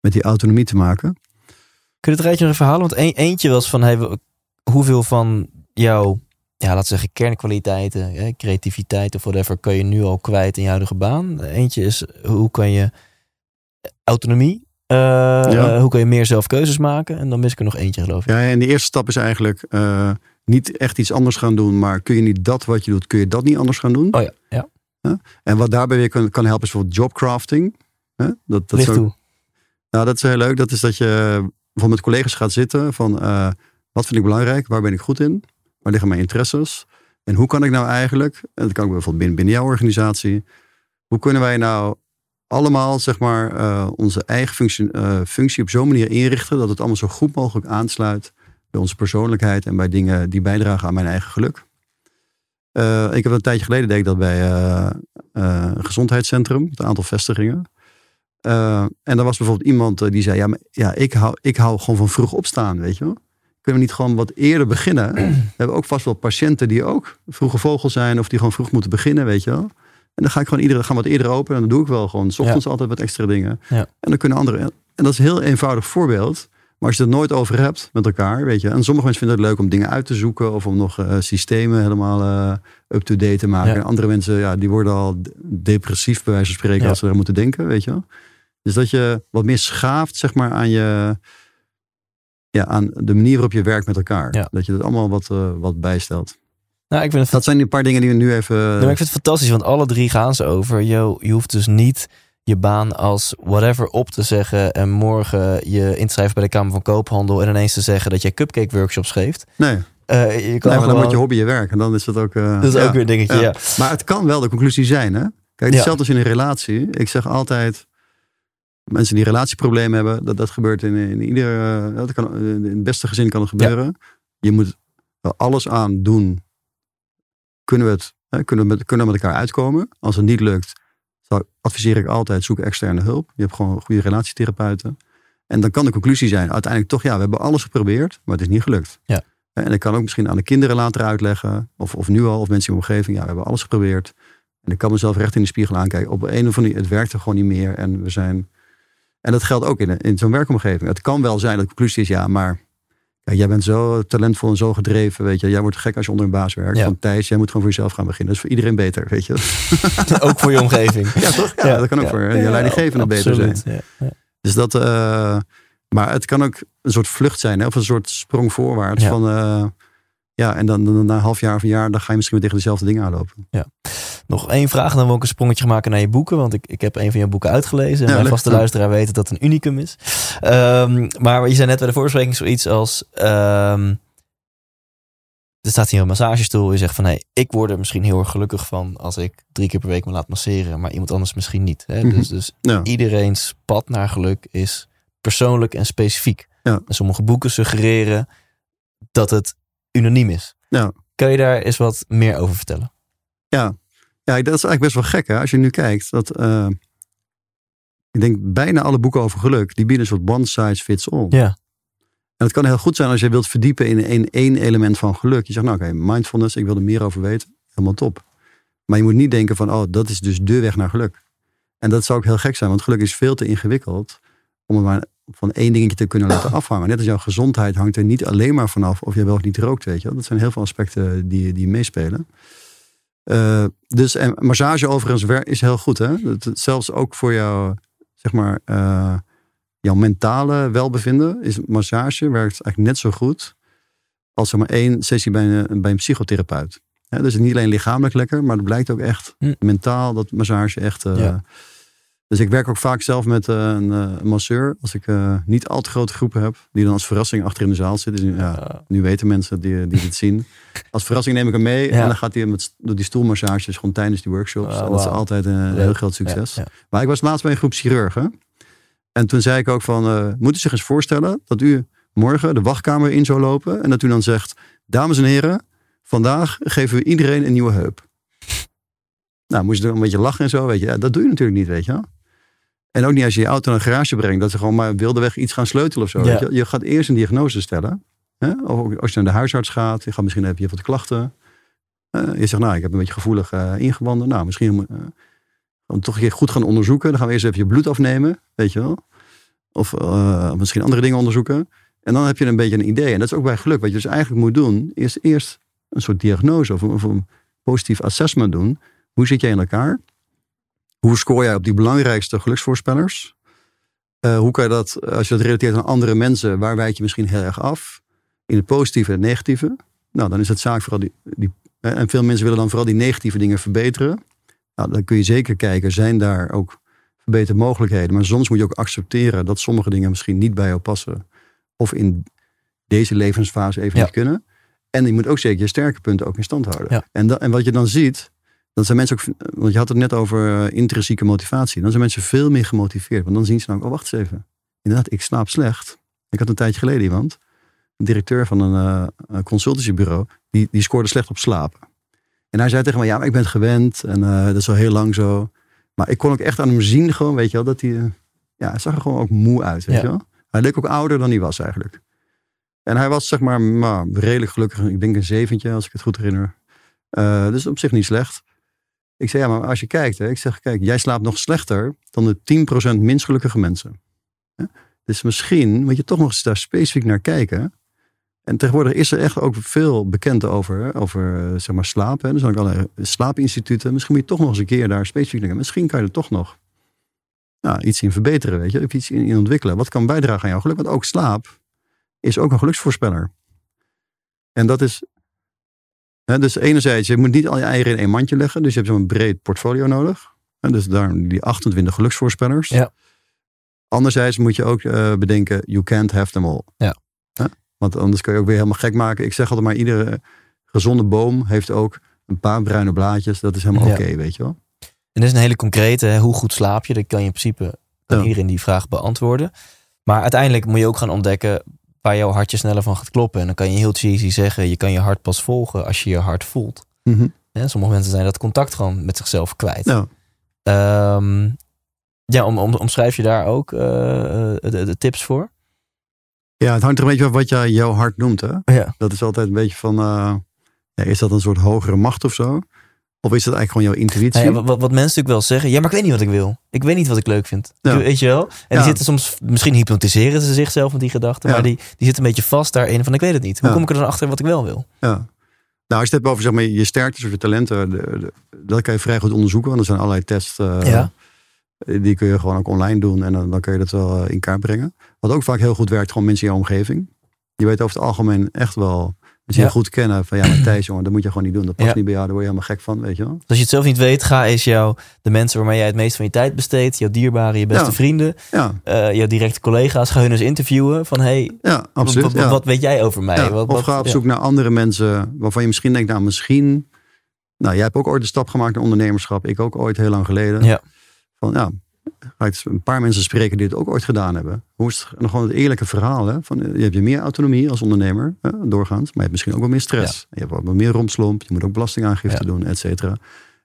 Speaker 3: met die autonomie te maken.
Speaker 1: Kun je het rijtje nog even halen? Want een, eentje was van hey, hoeveel van jouw, ja, laten we zeggen, kernkwaliteiten, hè, creativiteit of whatever, kan je nu al kwijt in je huidige baan? Eentje is hoe kan je autonomie, eh,
Speaker 3: Ja.
Speaker 1: hoe kan je meer zelf keuzes maken? En dan mis ik er nog eentje, geloof ik.
Speaker 3: Ja, en de eerste stap is eigenlijk eh, niet echt iets anders gaan doen. Maar kun je niet dat wat je doet, kun je dat niet anders gaan doen?
Speaker 1: Oh ja, ja.
Speaker 3: En wat daarbij weer kan, kan helpen is bijvoorbeeld jobcrafting. Hè? Dat, dat ook-
Speaker 1: toe.
Speaker 3: Nou, dat is heel leuk. Dat is dat je bijvoorbeeld met collega's gaat zitten van eh, wat vind ik belangrijk, waar ben ik goed in, waar liggen mijn interesses en hoe kan ik nou eigenlijk, en dat kan ook bijvoorbeeld binnen, binnen jouw organisatie, hoe kunnen wij nou allemaal zeg maar eh, onze eigen functie, eh, functie op zo'n manier inrichten dat het allemaal zo goed mogelijk aansluit bij onze persoonlijkheid en bij dingen die bijdragen aan mijn eigen geluk. Eh, ik heb een tijdje geleden deed ik dat bij een gezondheidscentrum, met een aantal vestigingen. En er was bijvoorbeeld iemand die zei: Ja, maar, ja ik, hou, ik hou gewoon van vroeg opstaan, weet je wel. Kunnen we niet gewoon wat eerder beginnen? we hebben ook vast wel patiënten die ook vroege vogel zijn of die gewoon vroeg moeten beginnen, weet je wel. En dan ga ik gewoon iedere, gaan wat eerder open en dan doe ik wel gewoon. S ochtends altijd wat extra dingen.
Speaker 1: Ja.
Speaker 3: En dan kunnen anderen. En dat is een heel eenvoudig voorbeeld. Maar als je het nooit over hebt met elkaar, weet je. En sommige mensen vinden het leuk om dingen uit te zoeken. Of om nog eh, systemen helemaal eh, up-to-date te maken.
Speaker 1: Ja.
Speaker 3: En andere mensen, ja, die worden al depressief bij wijze van spreken
Speaker 1: Ja.
Speaker 3: als ze er moeten denken, weet je. Dus dat je wat meer schaaft, zeg maar, aan je... Ja, aan de manier waarop je werkt met elkaar.
Speaker 1: Ja.
Speaker 3: Dat je het allemaal wat, eh, wat bijstelt.
Speaker 1: Nou, ik vind het
Speaker 3: Dat zijn die paar dingen die we nu even...
Speaker 1: Ik vind het fantastisch, want alle drie gaan ze over. Yo, je hoeft dus niet je baan als whatever op te zeggen en morgen je in te schrijven bij de Kamer van Koophandel en ineens te zeggen dat jij cupcake workshops geeft.
Speaker 3: nee,
Speaker 1: Eh, je kan
Speaker 3: nee, dan wordt je hobby je werk. En dan is dat ook... eh,
Speaker 1: Dat is
Speaker 3: ja.
Speaker 1: ook weer een dingetje,
Speaker 3: Ja.
Speaker 1: ja.
Speaker 3: Maar het kan wel de conclusie zijn, hè? Kijk,
Speaker 1: Ja.
Speaker 3: hetzelfde als in een relatie. Ik zeg altijd, mensen die relatieproblemen hebben, dat, dat gebeurt in, in ieder, eh, dat kan, in het beste gezin kan het gebeuren. Je moet er alles aan doen. Kunnen we het, hè, kunnen we met, kunnen we met elkaar uitkomen? Als het niet lukt, zou, adviseer ik altijd, zoek externe hulp. Je hebt gewoon goede relatietherapeuten. En dan kan de conclusie zijn, uiteindelijk toch, ja, we hebben alles geprobeerd, maar het is niet gelukt.
Speaker 1: Ja.
Speaker 3: En ik kan ook misschien aan de kinderen later uitleggen, of, of nu al, of mensen in de omgeving, ja, we hebben alles geprobeerd. En ik kan mezelf recht in de spiegel aankijken. Op een of andere het werkte gewoon niet meer. En we zijn. En dat geldt ook in, in zo'n werkomgeving. Het kan wel zijn dat de conclusie is, ja, maar ja, jij bent zo talentvol en zo gedreven, weet je. Jij wordt gek als je onder een baas werkt.
Speaker 1: Ja.
Speaker 3: Van Thijs, jij moet gewoon voor jezelf gaan beginnen. Dat is voor iedereen beter, weet je.
Speaker 1: ook voor je omgeving.
Speaker 3: Ja, toch? Ja, dat kan ook voor je leidinggevende beter zijn.
Speaker 1: Ja, ja.
Speaker 3: Dus dat, eh, maar het kan ook een soort vlucht zijn, hè? of een soort sprong voorwaarts.
Speaker 1: Ja.
Speaker 3: Van, eh, ja, en dan, dan na een half jaar of een jaar, dan ga je misschien weer tegen dezelfde dingen aanlopen.
Speaker 1: Nog één vraag, dan wil ik een sprongetje maken naar je boeken. Want ik, ik heb een van je boeken uitgelezen. En
Speaker 3: Ja,
Speaker 1: mijn vaste luisteraar weet dat dat een unicum is. Ehm, maar je zei net bij de voorbespreking zoiets als... ehm, er staat hier een massagestoel. Je zegt van, hey, ik word er misschien heel erg gelukkig van... als ik drie keer per week me laat masseren. Maar iemand anders misschien niet. Hè?
Speaker 3: Mhm.
Speaker 1: Dus, dus
Speaker 3: Ja.
Speaker 1: iedereens pad naar geluk is persoonlijk en specifiek.
Speaker 3: Ja.
Speaker 1: En sommige boeken suggereren dat het unaniem is.
Speaker 3: Ja.
Speaker 1: Kan je daar eens wat meer over vertellen?
Speaker 3: Ja. Ja, dat is eigenlijk best wel gek hè? als je nu kijkt. Dat, eh, ik denk bijna alle boeken over geluk, die bieden een soort one size fits all.
Speaker 1: Ja.
Speaker 3: En het kan heel goed zijn als je wilt verdiepen in één, één element van geluk. Je zegt, nou oké, mindfulness, ik wil er meer over weten. Helemaal top. Maar je moet niet denken van, oh, dat is dus de weg naar geluk. En dat zou ook heel gek zijn, want geluk is veel te ingewikkeld om het maar van één dingetje te kunnen laten afhangen. Net als jouw gezondheid hangt er niet alleen maar vanaf of je wel of niet rookt, weet je wel. Dat zijn heel veel aspecten die, die meespelen. Eh, dus en massage overigens is heel goed, hè? Zelfs ook voor jou, zeg maar, eh, jouw mentale welbevinden is massage werkt eigenlijk net zo goed als zeg maar één sessie bij een, bij een psychotherapeut. Hè, dus niet alleen lichamelijk lekker, maar het blijkt ook echt
Speaker 1: Hm.
Speaker 3: mentaal dat massage echt. eh,
Speaker 1: Ja.
Speaker 3: Dus ik werk ook vaak zelf met eh, een, eh, een masseur. Als ik eh, niet al te grote groepen heb, die dan als verrassing achter in de zaal zitten. Dus, ja, nu weten mensen die, die dit zien. Als verrassing neem ik hem mee. En dan gaat hij met, door die stoelmassages gewoon tijdens die workshops.
Speaker 1: Oh,
Speaker 3: en dat is altijd een heel groot succes. Maar ik was laatst bij een groep chirurgen. En toen zei ik ook van, moet u zich eens voorstellen dat u morgen de wachtkamer in zou lopen. En dat u dan zegt, dames en heren, vandaag geven we iedereen een nieuwe heup. Nou, moest je er een beetje lachen en zo, weet je. Ja, dat doe je natuurlijk niet, weet je. En ook niet als je je auto naar een garage brengt, dat ze gewoon maar wildeweg iets gaan sleutelen of zo.
Speaker 1: Ja.
Speaker 3: Je? je gaat eerst een diagnose stellen. Hè? Of als je naar de huisarts gaat, je gaat misschien heb je wat klachten. Eh, je zegt, nou, ik heb een beetje gevoelig eh, ingewanden. Nou, misschien eh, om toch een keer goed gaan onderzoeken. Dan gaan we eerst even je bloed afnemen, weet je wel. Of misschien andere dingen onderzoeken. En dan heb je een beetje een idee. En dat is ook bij geluk. Wat je dus eigenlijk moet doen, is eerst een soort diagnose of, een- of een positief assessment doen. Hoe zit jij in elkaar? Hoe scoor jij op die belangrijkste geluksvoorspellers? Eh, hoe kan je dat, als je dat relateert aan andere mensen, waar wijk je misschien heel erg af? In het positieve en het negatieve. Nou, dan is het zaak vooral die, die hè, en veel mensen willen dan vooral die negatieve dingen verbeteren. Nou, dan kun je zeker kijken, zijn daar ook verbetermogelijkheden? Maar soms moet je ook accepteren dat sommige dingen misschien niet bij jou passen. Of in deze levensfase even
Speaker 1: Ja.
Speaker 3: niet kunnen. En je moet ook zeker je sterke punten ook in stand houden.
Speaker 1: Ja.
Speaker 3: En, dat, en wat je dan ziet, dat zijn mensen ook, want je had het net over eh, intrinsieke motivatie. Dan zijn mensen veel meer gemotiveerd. Want dan zien ze nou, oh wacht eens even. Inderdaad, ik slaap slecht. Ik had een tijdje geleden iemand, een directeur van een, een consultancybureau, die, die scoorde slecht op slapen. En hij zei tegen mij, ja, maar ik ben het gewend en eh, dat is al heel lang zo. Maar ik kon ook echt aan hem zien, gewoon, weet je wel, dat hij, ja, hij zag er gewoon ook moe uit, weet
Speaker 1: Ja.
Speaker 3: je wel. Hij leek ook ouder dan hij was eigenlijk. En hij was zeg maar, maar redelijk gelukkig, ik denk een zeventje als ik het goed herinner. Dus op zich niet slecht. Ik zei, ja, maar als je kijkt, hè, ik zeg, kijk, jij slaapt nog slechter dan de 10% minst gelukkige mensen. Dus misschien moet je toch nog eens daar specifiek naar kijken. En tegenwoordig is er echt ook veel bekend over, over eh, zeg maar slaap. Hè. Er zijn ook allerlei slaapinstituten. Misschien moet je toch nog eens een keer daar specifiek naar kijken. Misschien kan je er toch nog nou, iets in verbeteren, weet je. Of iets in, in ontwikkelen. Wat kan bijdragen aan jouw geluk? Want ook slaap is ook een geluksvoorspeller. En dat is... Dus enerzijds, je moet niet al je eieren in één mandje leggen. Dus je hebt zo'n breed portfolio nodig. Hè, dus daar die 28 geluksvoorspellers.
Speaker 1: Ja.
Speaker 3: Anderzijds moet je ook eh, bedenken, you can't have them all.
Speaker 1: Ja.
Speaker 3: Want anders kun je ook weer helemaal gek maken. Ik zeg altijd maar, iedere gezonde boom heeft ook een paar bruine blaadjes. Dat is helemaal
Speaker 1: Ja.
Speaker 3: oké, weet je wel.
Speaker 1: En dit is een hele concrete, hè, hoe goed slaap je? Dat kan je in principe kan
Speaker 3: Ja.
Speaker 1: iedereen die vraag beantwoorden. Maar uiteindelijk moet je ook gaan ontdekken waar jouw hartje sneller van gaat kloppen. En dan kan je heel cheesy zeggen, je kan je hart pas volgen als je je hart voelt. Hè, sommige mensen zijn dat contact gewoon met zichzelf kwijt.
Speaker 3: Nou,
Speaker 1: Ehm, ja, om, om, omschrijf je daar ook eh, eh, de, de tips voor?
Speaker 3: ja, het hangt er een beetje af wat jij jouw hart noemt. Hè?
Speaker 1: Ja.
Speaker 3: Dat is altijd een beetje van, eh, ja, is dat een soort hogere macht of zo? Of is dat eigenlijk gewoon jouw intuïtie?
Speaker 1: Nou ja, wat, wat mensen natuurlijk wel zeggen, ja, maar ik weet niet wat ik wil. Ik weet niet wat ik leuk vind.
Speaker 3: Ja.
Speaker 1: Weet je wel? En die zitten soms, misschien hypnotiseren ze zichzelf met die gedachten,
Speaker 3: Ja.
Speaker 1: maar die, die zitten een beetje vast daarin van ik weet het niet. Hoe kom ik er dan achter wat ik wel wil?
Speaker 3: Ja. Nou, als je het hebt over zeg maar, je sterktes of je talenten, de, de- dat kan je vrij goed onderzoeken. Want er zijn allerlei tests. eh. Die kun je gewoon ook online doen en dan, dan kun je dat wel eh, in kaart brengen. Wat ook vaak heel goed werkt, gewoon mensen in je omgeving. Je weet over het algemeen echt wel,
Speaker 1: Ja.
Speaker 3: je goed kennen, van ja, maar Thijs, jongen, dat moet je gewoon niet doen. Dat past
Speaker 1: Ja.
Speaker 3: niet bij jou, daar word je helemaal gek van, weet je wel.
Speaker 1: Dus als je het zelf niet weet, ga eens jou, de mensen waarmee jij het meest van je tijd besteedt, jouw dierbaren, je beste
Speaker 3: Ja.
Speaker 1: vrienden,
Speaker 3: Ja,
Speaker 1: eh jouw directe collega's, ga hun eens interviewen van hey,
Speaker 3: absoluut.
Speaker 1: wat, weet jij over mij? Wat,
Speaker 3: of ga op zoek naar andere mensen waarvan je misschien denkt, nou misschien... Nou, jij hebt ook ooit de stap gemaakt naar ondernemerschap. Ik ook ooit heel lang geleden.
Speaker 1: Ja.
Speaker 3: Van ja, een paar mensen spreken die het ook ooit gedaan hebben. Hoe is het, gewoon het eerlijke verhaal. Hè? Van, eh, je hebt je meer autonomie als ondernemer, hè, doorgaans. Maar je hebt misschien ook wel meer stress. Je hebt ook wel meer romslomp. Je moet ook belastingaangifte
Speaker 1: Ja.
Speaker 3: doen, et cetera.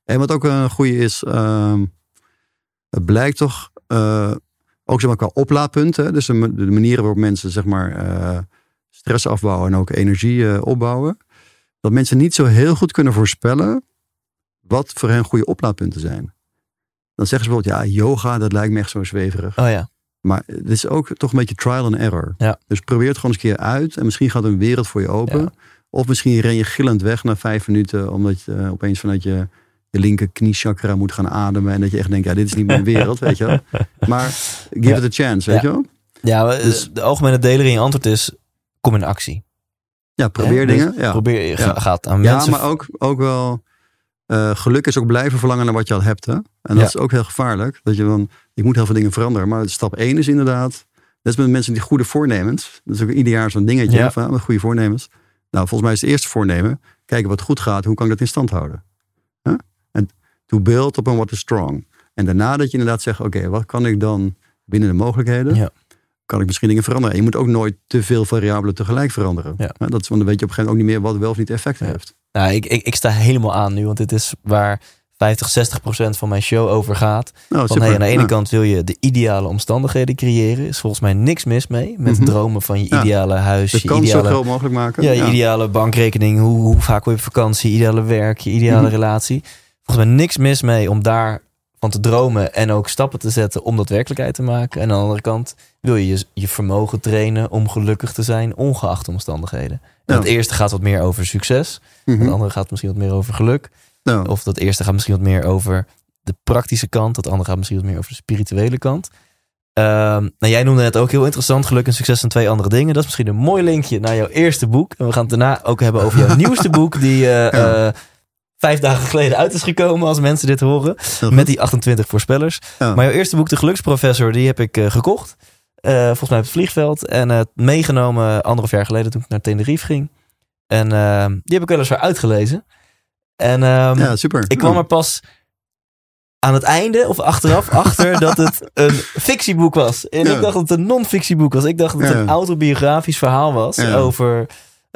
Speaker 3: En wat ook een goede is, ehm, het blijkt toch... eh, ook zeg maar qua oplaadpunten. Dus de, ma- de manieren waarop mensen zeg maar eh, stress afbouwen en ook energie opbouwen. Dat mensen niet zo heel goed kunnen voorspellen wat voor hen goede oplaadpunten zijn. Dan zeggen ze bijvoorbeeld, ja, yoga, dat lijkt me echt zo zweverig.
Speaker 1: Oh ja,
Speaker 3: Maar het is ook toch een beetje trial and error.
Speaker 1: Ja.
Speaker 3: Dus probeer het gewoon eens een keer uit. En misschien gaat een wereld voor je open.
Speaker 1: Ja.
Speaker 3: Of misschien ren je gillend weg na vijf minuten. Omdat je eh, opeens vanuit je, je linker kniechakra moet gaan ademen. En dat je echt denkt, ja, dit is niet mijn wereld, weet je wel. Maar give
Speaker 1: Ja.
Speaker 3: it a chance, weet
Speaker 1: Ja.
Speaker 3: je wel.
Speaker 1: ja maar,
Speaker 3: Dus-
Speaker 1: eh, de algemene deler in je antwoord is, kom in actie.
Speaker 3: Ja, probeer
Speaker 1: Hè? Dus
Speaker 3: dingen. Ja.
Speaker 1: Probeer, ga-
Speaker 3: Ja.
Speaker 1: gaat aan
Speaker 3: Ja,
Speaker 1: mensen
Speaker 3: maar ook, ook wel. Eh, geluk is ook blijven verlangen naar wat je al hebt. Hè? En dat
Speaker 1: Ja.
Speaker 3: is ook heel gevaarlijk. Dat je dan, ik moet heel veel dingen veranderen. Maar stap 1 is inderdaad. Dat is met mensen die goede voornemens. Dat is ook ieder jaar zo'n dingetje
Speaker 1: Ja.
Speaker 3: van, met goede voornemens. Nou, volgens mij is het eerste voornemen. Kijken wat goed gaat. Hoe kan ik dat in stand houden? Huh? En to build upon what is strong. En daarna dat je inderdaad zegt. Oké, wat kan ik dan binnen de mogelijkheden?
Speaker 1: Ja.
Speaker 3: Kan ik misschien dingen veranderen? En je moet ook nooit te veel variabelen tegelijk veranderen.
Speaker 1: Ja.
Speaker 3: Dat is, want dan weet je op een gegeven moment ook niet meer wat wel of niet effect heeft.
Speaker 1: Nou, ik, ik, ik sta helemaal aan nu, want dit is waar 50, 60 procent van mijn show over gaat.
Speaker 3: Nou,
Speaker 1: Van hey, aan de ene
Speaker 3: Ja.
Speaker 1: kant wil je de ideale omstandigheden creëren. Is volgens mij niks mis mee. Met
Speaker 3: Mhm.
Speaker 1: dromen van je
Speaker 3: Ja.
Speaker 1: ideale huis,
Speaker 3: de
Speaker 1: je
Speaker 3: kans zo
Speaker 1: ideale,
Speaker 3: groot mogelijk maken.
Speaker 1: ja, je ideale bankrekening. Hoe, hoe vaak wil je op vakantie, ideale werk, je ideale
Speaker 3: Mhm.
Speaker 1: relatie. Volgens mij niks mis mee om daar van te dromen en ook stappen te zetten om dat werkelijkheid te maken. En aan de andere kant wil je je, je vermogen trainen om gelukkig te zijn, ongeacht de omstandigheden. En
Speaker 3: Ja.
Speaker 1: het eerste gaat wat meer over succes.
Speaker 3: Mhm.
Speaker 1: Het andere gaat misschien wat meer over geluk. Of dat eerste gaat misschien wat meer over de praktische kant. Dat andere gaat misschien wat meer over de spirituele kant. Ehm, nou, jij noemde het ook heel interessant. Geluk en succes zijn twee andere dingen. Dat is misschien een mooi linkje naar jouw eerste boek. En we gaan het daarna ook hebben over jouw nieuwste boek. Die eh,
Speaker 3: Ja.
Speaker 1: eh, vijf dagen geleden uit is gekomen als mensen dit horen. Met die 28 voorspellers.
Speaker 3: Ja.
Speaker 1: Maar jouw eerste boek, De Geluksprofessor, die heb ik eh, gekocht. Eh, volgens mij op het vliegveld. En eh, meegenomen anderhalf jaar geleden toen ik naar Tenerife ging. En die heb ik weliswaar uitgelezen. En ehm,
Speaker 3: ja, super.
Speaker 1: ik kwam
Speaker 3: Ja.
Speaker 1: er pas aan het einde of achteraf achter dat het een fictieboek was. En ik dacht dat het een non-fictieboek was. Ik dacht dat het een autobiografisch verhaal was over,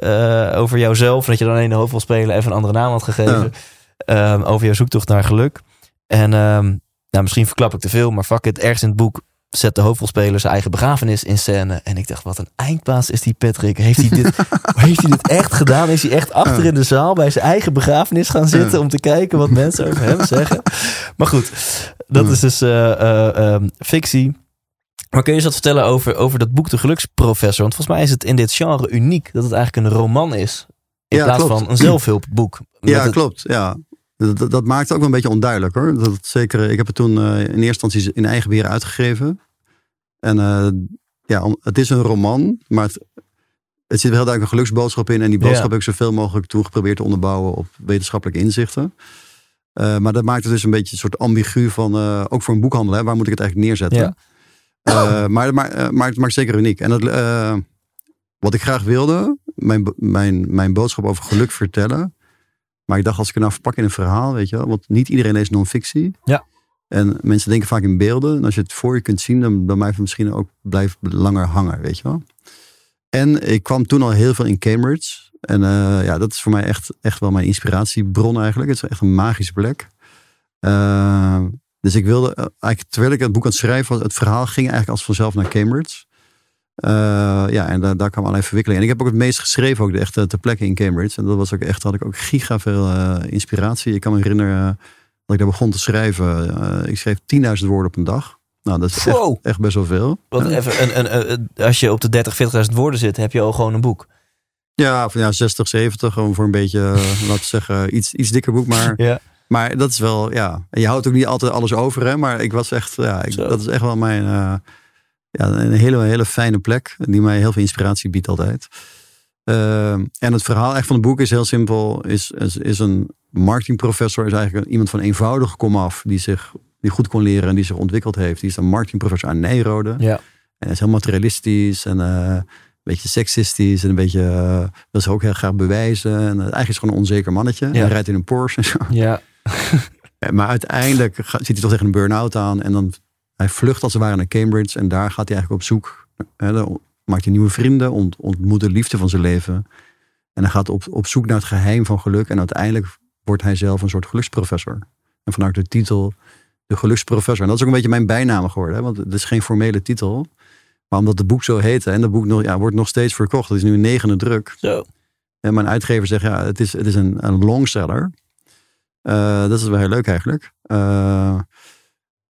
Speaker 1: eh, over jouzelf. Dat je dan alleen de hoofd wil spelen even een andere naam had gegeven. Ehm, over jouw zoektocht naar geluk. En ehm, nou, misschien verklap ik te veel, maar fuck it. Ergens in het boek zet de hoofdrolspeler zijn eigen begrafenis in scène. En ik dacht, wat een eindbaas is die Patrick. Heeft hij dit, heeft hij dit echt gedaan? Is hij echt achter in de zaal bij zijn eigen begrafenis gaan zitten... Om te kijken wat mensen over hem zeggen? Maar goed, dat is dus eh, eh, ehm, fictie. Maar kun je eens wat vertellen over, over dat boek De Geluksprofessor? Want volgens mij is het in dit genre uniek dat het eigenlijk een roman is. In
Speaker 3: Ja,
Speaker 1: plaats
Speaker 3: klopt.
Speaker 1: van een zelfhulpboek.
Speaker 3: Ja,
Speaker 1: het-
Speaker 3: klopt. Ja. Dat, dat, maakt het ook wel een beetje onduidelijk hoor. Dat zeker, ik heb het toen eh, in eerste instantie in eigen beheer uitgegeven. En eh, ja, het is een roman, maar het, het zit wel heel duidelijk een geluksboodschap in. En die boodschap
Speaker 1: Ja.
Speaker 3: heb ik zoveel mogelijk toen geprobeerd te onderbouwen op wetenschappelijke inzichten. Eh, maar dat maakt het dus een beetje een soort ambigu van, ook voor een boekhandel, hè, waar moet ik het eigenlijk neerzetten?
Speaker 1: Ja.
Speaker 3: Eh, maar, maar, eh, maar het maakt zeker uniek. En dat, eh, wat ik graag wilde, mijn, mijn, mijn boodschap over geluk vertellen. Maar ik dacht, als ik het nou verpak in een verhaal, weet je wel. Want niet iedereen leest non-fictie.
Speaker 1: Ja.
Speaker 3: En mensen denken vaak in beelden. En als je het voor je kunt zien, dan, dan blijft het misschien ook blijft langer hangen, weet je wel. En ik kwam toen al heel veel in Cambridge. En ja, dat is voor mij echt, echt wel mijn inspiratiebron eigenlijk. Het is echt een magische plek. Eh, dus ik wilde, eh, eigenlijk, terwijl ik het boek aan het schrijven was, het verhaal ging eigenlijk als vanzelf naar Cambridge. Eh, ja, en daar, daar kwam allerlei verwikkelingen. En ik heb ook het meest geschreven, ook de echte ter plekke in Cambridge. En dat was ook echt, had ik ook giga veel eh, inspiratie. Ik kan me herinneren eh, dat ik daar begon te schrijven. Ik schreef 10.000 woorden op een dag. Nou, dat is echt,
Speaker 1: Wow.
Speaker 3: echt best wel veel.
Speaker 1: Want
Speaker 3: Ja.
Speaker 1: even, een, een, een- als je op de 30, 40.000 woorden zit, heb je al gewoon een boek.
Speaker 3: Ja, van ja, 60, 70, gewoon voor een beetje, laten we zeggen, iets, iets dikker boek. Maar,
Speaker 1: Ja.
Speaker 3: Maar dat is wel, ja. Je houdt ook niet altijd alles over, hè. Maar ik was echt, ja, ik, dat is echt wel mijn, eh, ja, een hele, hele fijne plek. Die mij heel veel inspiratie biedt altijd. Eh, en het verhaal echt van het boek is heel simpel. Is, is, is een marketingprofessor, is eigenlijk iemand van eenvoudige komaf. Die zich, die goed kon leren en die zich ontwikkeld heeft. Die is een marketingprofessor aan Nijrode.
Speaker 1: Ja.
Speaker 3: En hij is heel materialistisch en eh, een beetje seksistisch en een beetje eh, wil zich ook heel graag bewijzen. En eigenlijk is het gewoon een onzeker mannetje.
Speaker 1: Ja.
Speaker 3: Hij rijdt in een Porsche en zo.
Speaker 1: Ja.
Speaker 3: Ja, Maar uiteindelijk zit hij toch tegen een burn-out aan en dan hij vlucht als het ware naar Cambridge en daar gaat hij eigenlijk op zoek. Hè, dan maakt hij nieuwe vrienden, ont, ontmoet de liefde van zijn leven. En hij gaat op, op zoek naar het geheim van geluk en uiteindelijk wordt hij zelf een soort geluksprofessor. En vandaar de titel de geluksprofessor. En dat is ook een beetje mijn bijnaam geworden, hè, want het is geen formele titel. Maar omdat het boek zo heet en het boek nog, ja, wordt nog steeds verkocht. Het is nu een negende druk.
Speaker 1: Zo.
Speaker 3: En mijn uitgever zegt, ja, het is, het is een, een longseller. Eh, dat is wel heel leuk eigenlijk. Eh,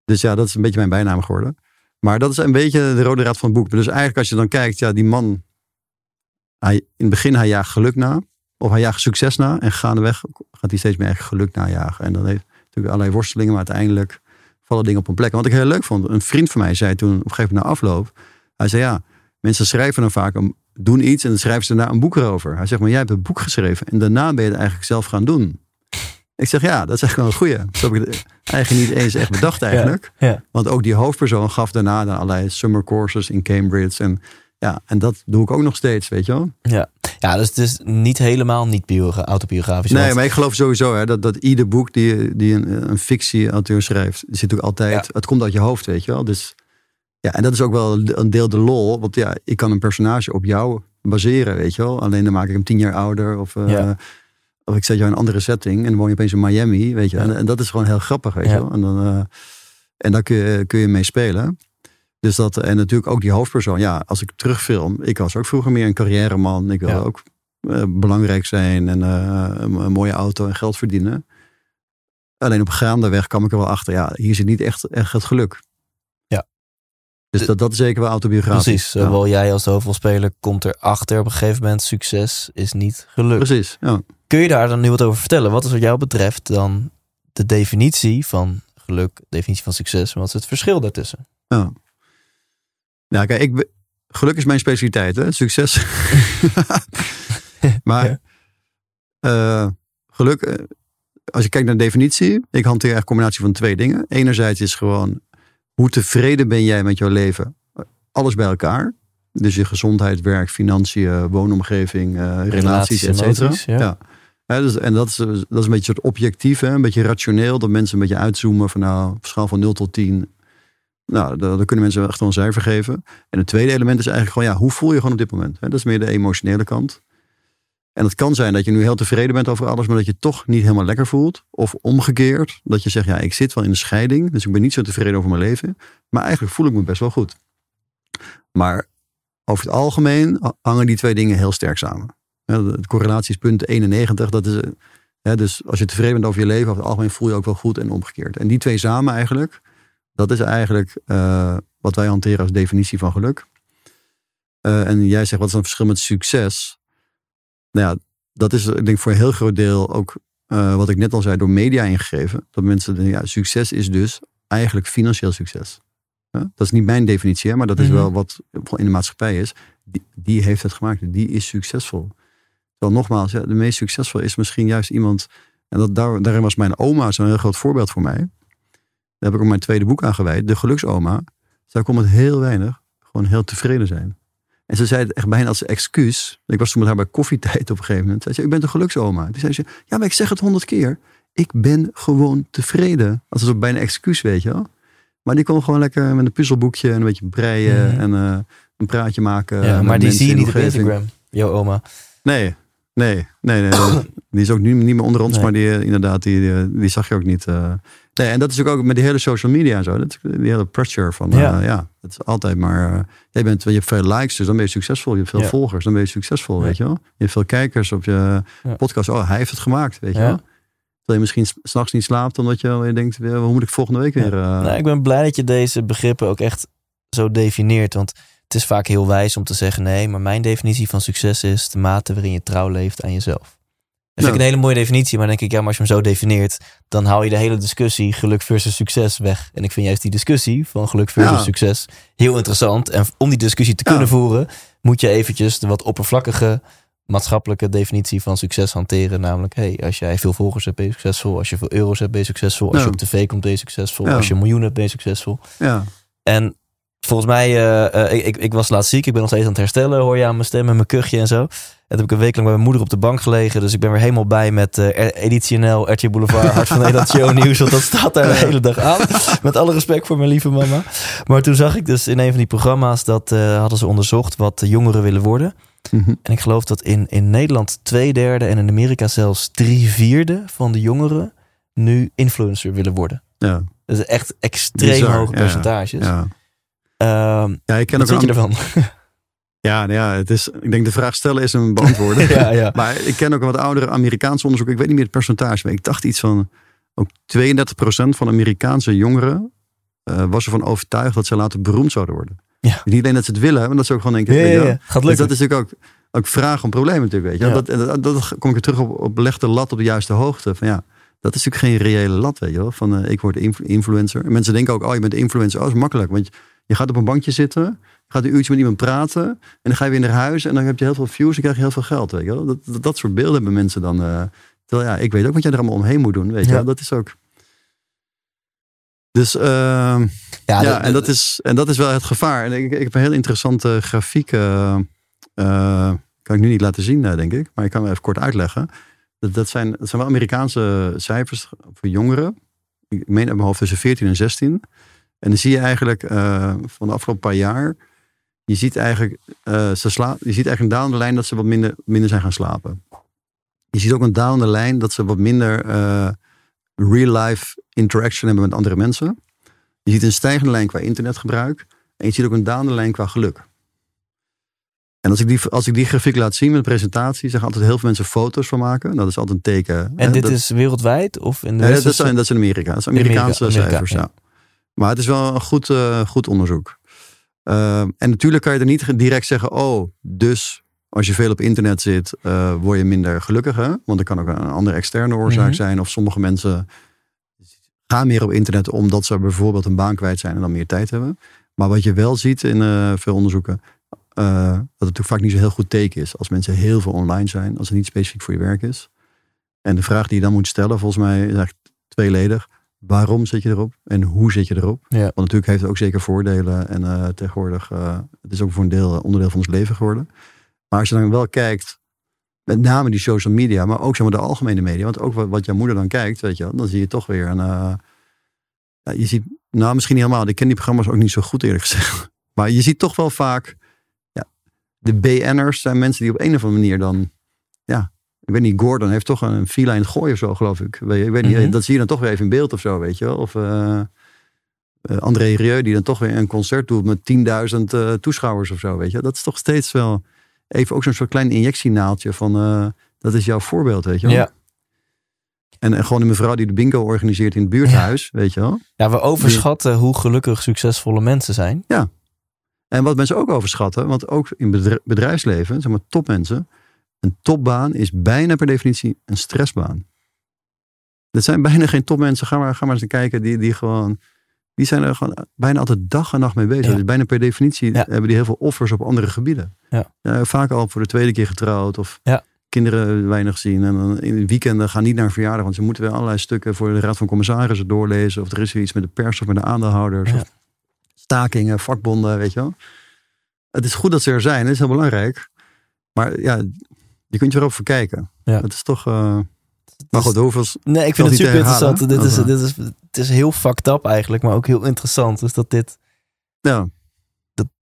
Speaker 3: dus ja, dat is een beetje mijn bijnaam geworden. Maar dat is een beetje de rode draad van het boek. Dus eigenlijk als je dan kijkt, ja, die man... Hij, in het begin hij jaagt geluk na. Of hij jaagt succes na. En gaandeweg gaat hij steeds meer eigen geluk najagen. En dan heeft natuurlijk allerlei worstelingen. Maar uiteindelijk vallen dingen op een plek. Wat ik heel leuk vond. Een vriend van mij zei toen op een gegeven moment na afloop. Hij zei ja, mensen schrijven dan vaak... Een, doen iets en dan schrijven ze daarna een boek erover. Hij zegt maar jij hebt een boek geschreven. En daarna ben je het eigenlijk zelf gaan doen. Ik zeg ja, dat is echt wel een goeie. Dat heb ik het eigenlijk niet eens echt bedacht eigenlijk.
Speaker 1: Ja.
Speaker 3: Want ook die hoofdpersoon gaf daarna dan allerlei summer courses in Cambridge. En, ja, en dat doe ik ook nog steeds, weet je wel.
Speaker 1: Ja. ja, dus het is niet helemaal niet biogra- autobiografisch.
Speaker 3: Nee,
Speaker 1: want-
Speaker 3: maar ik geloof sowieso hè, dat, dat ieder boek die, die een, een fictie-auteur schrijft, zit ook altijd, het komt uit je hoofd, weet je wel. Dus ja, en dat is ook wel een deel de lol. Want ja, ik kan een personage op jou baseren, weet je wel. Alleen dan maak ik hem tien jaar ouder. Of, eh. Of ik zet jou in een andere setting en dan woon je opeens in Miami, weet je. En, en dat is gewoon heel grappig, weet je wel. En, dan, eh, en daar kun je, kun je mee spelen. Dus dat, en natuurlijk ook die hoofdpersoon. Ja, als ik terugfilm, ik was ook vroeger meer een carrièreman. Ik wilde
Speaker 1: Ja.
Speaker 3: ook eh, belangrijk zijn en eh, een, een mooie auto en geld verdienen. Alleen op gaandeweg kwam ik er wel achter, ja, hier zit niet echt, echt het geluk.
Speaker 1: Ja.
Speaker 3: Dus dat, dat is zeker wel autobiografisch.
Speaker 1: Precies,
Speaker 3: Ja.
Speaker 1: zowel jij als de hoofdrolspeler komt erachter op een gegeven moment... succes is niet gelukt.
Speaker 3: Precies, ja.
Speaker 1: Kun je daar dan nu wat over vertellen? Wat is wat jou betreft dan de definitie van geluk, definitie van succes... en wat is het verschil daartussen?
Speaker 3: ja. Nou, kijk, ik, geluk is mijn specialiteit, hè? Succes. maar
Speaker 1: Ja.
Speaker 3: eh, geluk, eh, als je kijkt naar de definitie, ik hanteer eigenlijk een combinatie van twee dingen. Enerzijds is gewoon, hoe tevreden ben jij met jouw leven? Alles bij elkaar. Dus je gezondheid, werk, financiën, woonomgeving, eh, relaties, et cetera.
Speaker 1: ja.
Speaker 3: Dus, en dat is, dat is een beetje soort objectief, hè? een beetje rationeel. Dat mensen een beetje uitzoomen van nou, op schaal van 0 tot 10. Nou, dan, kunnen mensen echt wel een cijfer geven. En het tweede element is eigenlijk gewoon, ja, hoe voel je gewoon op dit moment? Dat is meer de emotionele kant. En het kan zijn dat je nu heel tevreden bent over alles, maar dat je toch niet helemaal lekker voelt. Of omgekeerd, dat je zegt, ja, ik zit wel in een scheiding, dus ik ben niet zo tevreden over mijn leven. Maar eigenlijk voel ik me best wel goed. Maar over het algemeen hangen die twee dingen heel sterk samen. Ja, Het correlatie is punt 91. Dat is, hè, dus als je tevreden bent over je leven, over het algemeen voel je ook wel goed en omgekeerd. En die twee samen eigenlijk, Dat is eigenlijk eh, wat wij hanteren als definitie van geluk. Eh, en jij zegt, wat is dan het verschil met succes? Nou ja, dat is ik denk voor een heel groot deel ook eh, wat ik net al zei, door media ingegeven. Dat mensen denken, ja, succes is dus eigenlijk financieel succes. Dat is niet mijn definitie, hè, maar dat is
Speaker 1: Mhm.
Speaker 3: wel wat in de maatschappij is. Die, die heeft het gemaakt, die is succesvol. Terwijl nogmaals, ja, de meest succesvol is misschien juist iemand. En dat, daar, daarin was mijn oma zo'n heel groot voorbeeld voor mij. Daar heb ik ook mijn tweede boek aan gewijd, De Geluksoma. Zij kon met heel weinig gewoon heel tevreden zijn. En ze zei het echt bijna als excuus. Ik was toen met haar bij koffietijd op een gegeven moment. Zei, ik ben de geluksoma. Toen zei ze, ja, maar ik zeg het honderd keer. Ik ben gewoon tevreden. Als een soort bijna excuus, weet je wel. Maar die kon gewoon lekker met een puzzelboekje en een beetje breien.
Speaker 1: Mhm.
Speaker 3: En eh, een praatje maken.
Speaker 1: Ja, maar die zie je niet op. Instagram, jouw oma.
Speaker 3: Nee, nee, nee. nee, die is ook nu niet meer onder ons,
Speaker 1: Nee.
Speaker 3: maar die, eh, inderdaad, die, die, zag je ook niet. eh. Nee, en dat is ook, ook met die hele social media en zo. Dat, is die hele pressure van, eh,
Speaker 1: Ja.
Speaker 3: ja. het is altijd maar... eh, jij bent, je hebt veel likes, dus dan ben je succesvol. Je hebt veel
Speaker 1: Ja.
Speaker 3: volgers, dan ben je succesvol,
Speaker 1: Ja.
Speaker 3: weet je wel. Je hebt veel kijkers op je podcast. Oh, hij heeft het gemaakt, weet je wel. Terwijl je misschien s- s'nachts niet slaapt, omdat je, weer denkt, eh, hoe moet ik volgende week weer... eh,
Speaker 1: Nou, ik ben blij dat je deze begrippen ook echt zo definieert. Want het is vaak heel wijs om te zeggen: nee, maar mijn definitie van succes is de mate waarin je trouw leeft aan jezelf. Dat vind ik een hele mooie definitie, maar dan denk ik, ja, maar als je hem zo definieert, dan hou je de hele discussie geluk versus succes weg. En ik vind juist die discussie van geluk versus
Speaker 3: Ja.
Speaker 1: succes heel interessant. En om die discussie te
Speaker 3: Ja.
Speaker 1: kunnen voeren, moet je eventjes de wat oppervlakkige maatschappelijke definitie van succes hanteren. Namelijk, hey, als jij veel volgers hebt, ben je succesvol. Als je veel euro's hebt, ben je succesvol. Als je op tv komt, ben je succesvol. Als je een miljoen hebt, ben je succesvol.
Speaker 3: ja.
Speaker 1: En volgens mij, eh, eh, ik, ik, ik was laatst ziek. Ik ben nog steeds aan het herstellen. Hoor je aan mijn stem en mijn kuchje en zo. En toen heb ik een week lang bij mijn moeder op de bank gelegen. Dus ik ben weer helemaal bij met eh Editie NL, RTL Boulevard, Hart van Nederland Show Nieuws. Want dat staat daar de hele dag aan. Met alle respect voor mijn lieve mama. Maar toen zag ik dus in een van die programma's dat hadden ze onderzocht wat de jongeren willen worden.
Speaker 3: Mhm.
Speaker 1: En ik geloof dat in, in Nederland twee derde en in Amerika zelfs drie vierde van de jongeren nu influencer willen worden.
Speaker 3: ja.
Speaker 1: Dat is echt extreem
Speaker 3: Bizar,
Speaker 1: hoge percentages.
Speaker 3: ja. Ja, ik ken
Speaker 1: wat
Speaker 3: ook
Speaker 1: vind je ervan?
Speaker 3: Ja, nou ja, het is, ik denk de vraag stellen is een beantwoorden.
Speaker 1: ja, ja.
Speaker 3: Maar ik ken ook een wat oudere Amerikaanse onderzoek. Ik weet niet meer het percentage, maar ik dacht iets van ook 32% van Amerikaanse jongeren eh, was ervan overtuigd dat ze later beroemd zouden worden.
Speaker 1: Ja.
Speaker 3: Niet alleen dat ze het willen, maar dat ze ook gewoon denken.
Speaker 1: Ja, ja,
Speaker 3: wel.
Speaker 1: ja. Gaat
Speaker 3: Dus dat is natuurlijk ook, ook vraag om problemen natuurlijk, weet je. Dat, dat, dat kom ik terug op, op leg de lat op de juiste hoogte. Van ja, dat is natuurlijk geen reële lat, weet je wel. Van eh, ik word influ- influencer. En mensen denken ook, oh je bent influencer, oh dat is makkelijk. Want je, je gaat op een bankje zitten, je gaat een uurtje met iemand praten. En dan ga je weer naar huis en dan heb je heel veel views en krijg je heel veel geld, weet je wel. Dat, dat, dat soort beelden hebben mensen dan. eh, terwijl ja, ik weet ook wat jij er allemaal omheen moet doen, weet je
Speaker 1: Ja.
Speaker 3: Dat is ook... Dus ehm,
Speaker 1: ja,
Speaker 3: ja,
Speaker 1: dat-
Speaker 3: en, dat is, en dat is wel het gevaar. En ik, ik heb een heel interessante grafiek. eh, kan ik nu niet laten zien, denk ik. Maar ik kan hem even kort uitleggen. Dat, dat, zijn, dat zijn wel Amerikaanse cijfers voor jongeren. Ik meen uit mijn hoofd tussen 14 en 16. En dan zie je eigenlijk eh, van de afgelopen paar jaar. Je ziet eigenlijk, eh, ze sla, je ziet eigenlijk een dalende lijn dat ze wat minder, minder zijn gaan slapen. Je ziet ook een dalende lijn dat ze wat minder eh, real-life interaction hebben met andere mensen. Je ziet een stijgende lijn qua internetgebruik. En je ziet ook een dalende lijn qua geluk. En als ik die, als ik die grafiek laat zien met een presentatie, zeggen altijd heel veel mensen foto's van maken. Dat is altijd een teken.
Speaker 1: en
Speaker 3: hè,
Speaker 1: dit
Speaker 3: dat,
Speaker 1: is wereldwijd of in de
Speaker 3: Nee, dat, zijn, dat is in Amerika. Dat zijn
Speaker 1: Amerika,
Speaker 3: Amerikaanse
Speaker 1: Amerika,
Speaker 3: cijfers,
Speaker 1: ja.
Speaker 3: ja. Maar het is wel een goed, eh, goed onderzoek. Eh, en natuurlijk kan je er niet direct zeggen, oh, dus als je veel op internet zit, eh, word je minder gelukkig. Hè? Want er kan ook een andere externe oorzaak
Speaker 1: Mhm.
Speaker 3: zijn. Of sommige mensen gaan meer op internet omdat ze bijvoorbeeld een baan kwijt zijn en dan meer tijd hebben. Maar wat je wel ziet in eh, veel onderzoeken, eh, dat het natuurlijk vaak niet zo heel goed teken is. Als mensen heel veel online zijn, als het niet specifiek voor je werk is. En de vraag die je dan moet stellen, volgens mij, is eigenlijk tweeledig. Waarom zit je erop en hoe zit je erop?
Speaker 1: Ja.
Speaker 3: Want natuurlijk heeft het ook zeker voordelen. En eh, tegenwoordig, eh, het is ook voor een deel eh, onderdeel van ons leven geworden. Maar als je dan wel kijkt, met name die social media, maar ook zeg maar, de algemene media. Want ook wat, wat jouw moeder dan kijkt, weet je wel, dan zie je toch weer een... ja, je ziet, nou misschien niet helemaal, ik ken die programma's ook niet zo goed eerlijk gezegd. Maar je ziet toch wel vaak, ja, de BN'ers zijn mensen die op een of andere manier dan, ik weet niet, Gordon heeft toch een fila in het gooien of zo, geloof ik. Ik weet niet,
Speaker 1: Mhm.
Speaker 3: dat zie je dan toch weer even in beeld of zo, weet je wel. Of eh, eh, André Rieu die dan toch weer een concert doet met 10.000 eh, toeschouwers of zo, weet je. Dat is toch steeds wel even ook zo'n soort klein injectienaaltje van, dat is jouw voorbeeld, weet je wel.
Speaker 1: Ja.
Speaker 3: En, en gewoon een mevrouw die de bingo organiseert in het buurthuis, weet je wel.
Speaker 1: Ja, we overschatten hoe gelukkig succesvolle mensen zijn.
Speaker 3: En wat mensen ook overschatten, want ook in bedri- bedrijfsleven, zeg maar topmensen, een topbaan is bijna per definitie een stressbaan. Dat zijn bijna geen topmensen. Ga maar, ga maar eens kijken, die, die gewoon, die zijn er gewoon bijna altijd dag en nacht mee bezig.
Speaker 1: Ja.
Speaker 3: Dus bijna per definitie
Speaker 1: Ja.
Speaker 3: hebben die heel veel offers op andere gebieden.
Speaker 1: Ja.
Speaker 3: vaak al voor de tweede keer getrouwd of kinderen weinig zien. En dan in de weekenden gaan niet naar een verjaardag, want ze moeten weer allerlei stukken voor de Raad van Commissarissen doorlezen. Of er is weer iets met de pers of met de aandeelhouders. Of stakingen, vakbonden, weet je wel. Het is goed dat ze er zijn, dat is heel belangrijk. Maar ja, je kunt je erop verkijken.
Speaker 1: Ja.
Speaker 3: Het is toch... eh, maar goed, hoeveel...
Speaker 1: Nee, ik vind het super interessant. Dit is, dit is, het is heel fucked up eigenlijk, maar ook heel interessant. Dus dat dit...
Speaker 3: Ja,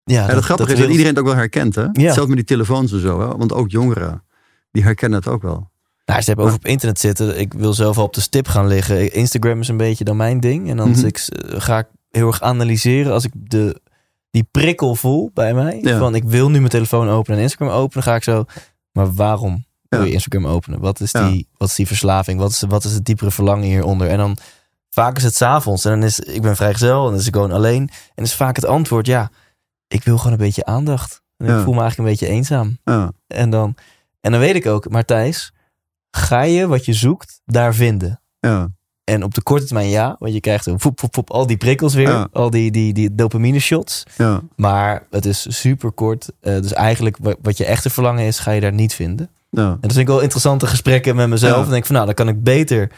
Speaker 1: Ja,
Speaker 3: ja, dat grappige is dat iedereen het ook wel herkent. Hè?
Speaker 1: Ja.
Speaker 3: Zelfs met die telefoons en zo. Hè? Want ook jongeren, die herkennen het ook wel.
Speaker 1: Nou, ze hebben over op internet zitten. Ik wil zelf al op de stip gaan liggen. Instagram is een beetje dan mijn ding. En dan
Speaker 3: Mhm.
Speaker 1: ik, ga ik heel erg analyseren als ik de, die prikkel voel bij mij. Van ik wil nu mijn telefoon openen en Instagram openen. Ga ik zo, maar waarom wil je Instagram openen? Wat is, die, wat is die verslaving? Wat is, wat is het diepere verlangen hieronder? En dan vaak is het s'avonds. En dan is, ik ben vrijgezel en dan is ik gewoon alleen. En is vaak het antwoord, ja, ik wil gewoon een beetje aandacht. En
Speaker 3: Ja.
Speaker 1: ik voel me eigenlijk een beetje eenzaam.
Speaker 3: Ja,
Speaker 1: En dan, en dan weet ik ook, maar Thijs, ga je wat je zoekt daar vinden?
Speaker 3: ja,
Speaker 1: En op de korte termijn ja, want je krijgt zo voep, voep, voep, al die prikkels weer,
Speaker 3: Ja.
Speaker 1: al die, die, die dopamine shots.
Speaker 3: ja.
Speaker 1: Maar het is super kort. eh, dus eigenlijk wa- wat je echte verlangen is, ga je daar niet vinden.
Speaker 3: ja.
Speaker 1: En dat vind ik wel interessante gesprekken met mezelf. En dan denk ik van nou, dan kan ik beter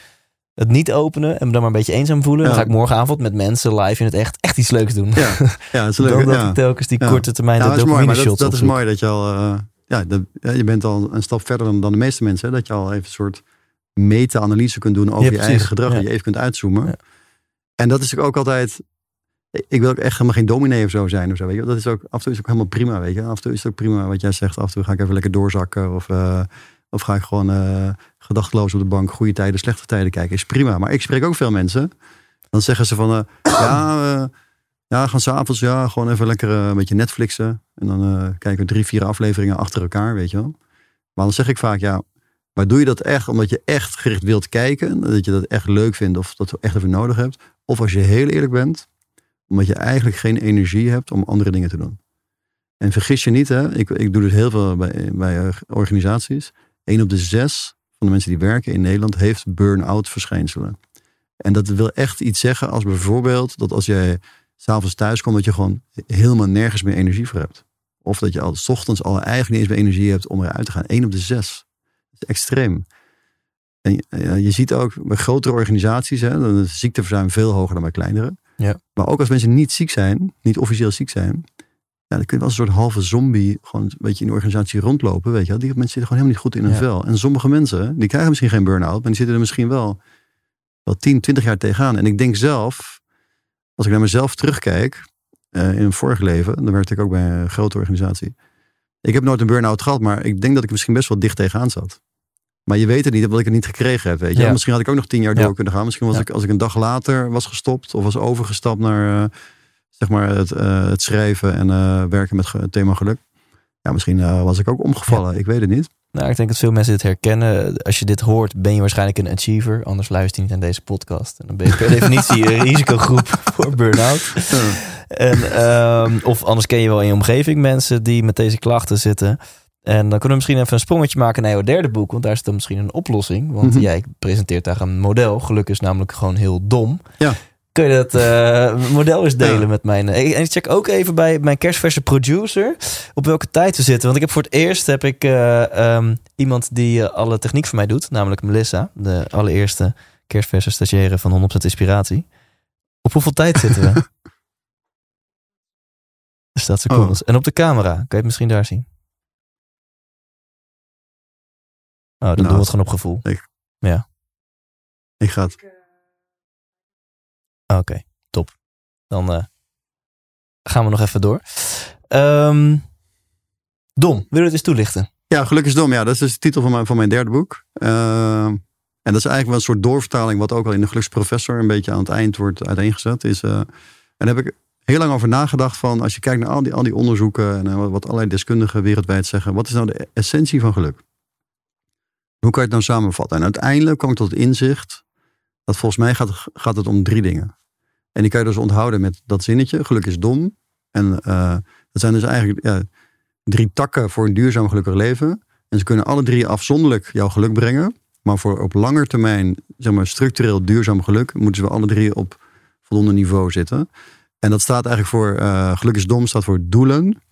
Speaker 1: het niet openen en me dan maar een beetje eenzaam voelen. Dan ga ik morgenavond met mensen live in het echt echt iets leuks doen.
Speaker 3: Ja, ja dat is leuk.
Speaker 1: Dan dat ik telkens die korte termijn de
Speaker 3: mooi,
Speaker 1: dopamine
Speaker 3: maar dat,
Speaker 1: shots
Speaker 3: dat is mooi dat je al... eh, ja, de, je bent al een stap verder dan, dan de meeste mensen. Hè? Dat je al even een soort meta-analyse kunt doen over
Speaker 1: Ja,
Speaker 3: je eigen gedrag.
Speaker 1: Ja.
Speaker 3: En je even kunt uitzoomen.
Speaker 1: Ja.
Speaker 3: En dat is ook altijd... Ik wil ook echt helemaal geen dominee of zo zijn. Of zo, weet je? Dat is ook, af en toe is het ook helemaal prima. Weet je? Af en toe is het ook prima wat jij zegt. Af en toe ga ik even lekker doorzakken. Of, eh, of ga ik gewoon eh gedachteloos op de bank goede tijden, slechte tijden kijken. Is prima. Maar ik spreek ook veel mensen. Dan zeggen ze van... eh, ja, ja, gaan s'avonds ja, gewoon even lekker een beetje Netflixen. En dan eh, kijken we drie, vier afleveringen achter elkaar, weet je wel. Maar dan zeg ik vaak, ja, maar doe je dat echt omdat je echt gericht wilt kijken? Dat je dat echt leuk vindt of dat je echt even nodig hebt? Of als je heel eerlijk bent, omdat je eigenlijk geen energie hebt om andere dingen te doen. En vergis je niet, hè, ik, ik doe dus heel veel bij, bij eh, organisaties. Eén op de zes van de mensen die werken in Nederland heeft burn-out verschijnselen. En dat wil echt iets zeggen als bijvoorbeeld dat als jij s'avonds thuis komt, dat je gewoon helemaal nergens meer energie voor hebt. Of dat je al 's ochtends al eigenlijk niet eens meer energie hebt om eruit te gaan. Eén op de zes. Is extreem. En je- ziet ook bij grotere organisaties, hè, dan is ziekteverzuim veel hoger dan bij kleinere.
Speaker 1: Ja.
Speaker 3: Maar ook als mensen niet ziek zijn, niet officieel ziek zijn, ja, dan kun je wel als een soort halve zombie gewoon een beetje in de organisatie rondlopen. Weet je, wel. die mensen zitten gewoon helemaal niet goed in hun
Speaker 1: Ja.
Speaker 3: vel. En sommige mensen, die krijgen misschien geen burn-out, maar die zitten er misschien wel, wel 10, 20 jaar tegenaan. En ik denk zelf, als ik naar mezelf terugkijk, eh, in een vorig leven, dan werkte ik ook bij een grote organisatie. Ik heb nooit een burn-out gehad, maar ik denk dat ik misschien best wel dicht tegenaan zat. Maar je weet het niet, omdat ik het niet gekregen heb. Weet je?
Speaker 1: Ja.
Speaker 3: Misschien had ik ook nog tien jaar door kunnen gaan. Misschien was ik, als ik een dag later was gestopt of was overgestapt naar eh, zeg maar het, eh, het schrijven en eh, werken met het thema geluk. Ja, misschien was ik ook omgevallen. Ik weet het niet.
Speaker 1: Nou, ik denk dat veel mensen dit herkennen. Als je dit hoort, ben je waarschijnlijk een achiever. Anders luister je niet naar deze podcast. En dan ben je per definitie een risicogroep voor burn-out. En, ehm, of anders ken je wel in je omgeving mensen die met deze klachten zitten. En dan kunnen we misschien even een sprongetje maken naar jouw derde boek. Want daar zit dan misschien een oplossing. Want
Speaker 3: Mhm.
Speaker 1: jij presenteert daar een model. Geluk is namelijk gewoon heel dom.
Speaker 3: Ja.
Speaker 1: Kun je dat eh, model eens delen
Speaker 3: Ja.
Speaker 1: met mijn... En ik check ook even bij mijn kerstverse producer op welke tijd we zitten. Want ik heb voor het eerst heb ik eh, ehm, iemand die eh, alle techniek voor mij doet. Namelijk Melissa. De allereerste kerstverse stagiaire van 100% Inspiratie. Op hoeveel tijd zitten we? Staat secondes. En op de camera. Kan je het misschien daar zien? Oh, dan
Speaker 3: Nou,
Speaker 1: doen we het gewoon op gevoel.
Speaker 3: Ik ga het.
Speaker 1: Ah, Oké, top. Dan eh, gaan we nog even door. Ehm, Dom, wil je het eens toelichten?
Speaker 3: Ja, Geluk is dom. Ja, dat is dus de titel van mijn, van mijn derde boek. Ehm, en dat is eigenlijk wel een soort doorvertaling, wat ook al in de Geluksprofessor een beetje aan het eind wordt uiteengezet. Is, eh, en daar heb ik heel lang over nagedacht van, als je kijkt naar al die, al die onderzoeken en eh, wat, wat allerlei deskundigen wereldwijd zeggen, wat is nou de essentie van geluk? Hoe kan je het nou samenvatten? En uiteindelijk kwam ik tot het inzicht dat volgens mij gaat, gaat het om drie dingen. En die kan je dus onthouden met dat zinnetje. Geluk is dom. En uh, dat zijn dus eigenlijk drie takken voor een duurzaam gelukkig leven. En ze kunnen alle drie afzonderlijk jouw geluk brengen. Maar voor op langer termijn, zeg maar, structureel duurzaam geluk, moeten ze alle drie op voldoende niveau zitten. En dat staat eigenlijk voor, uh, geluk is dom, staat voor doelen,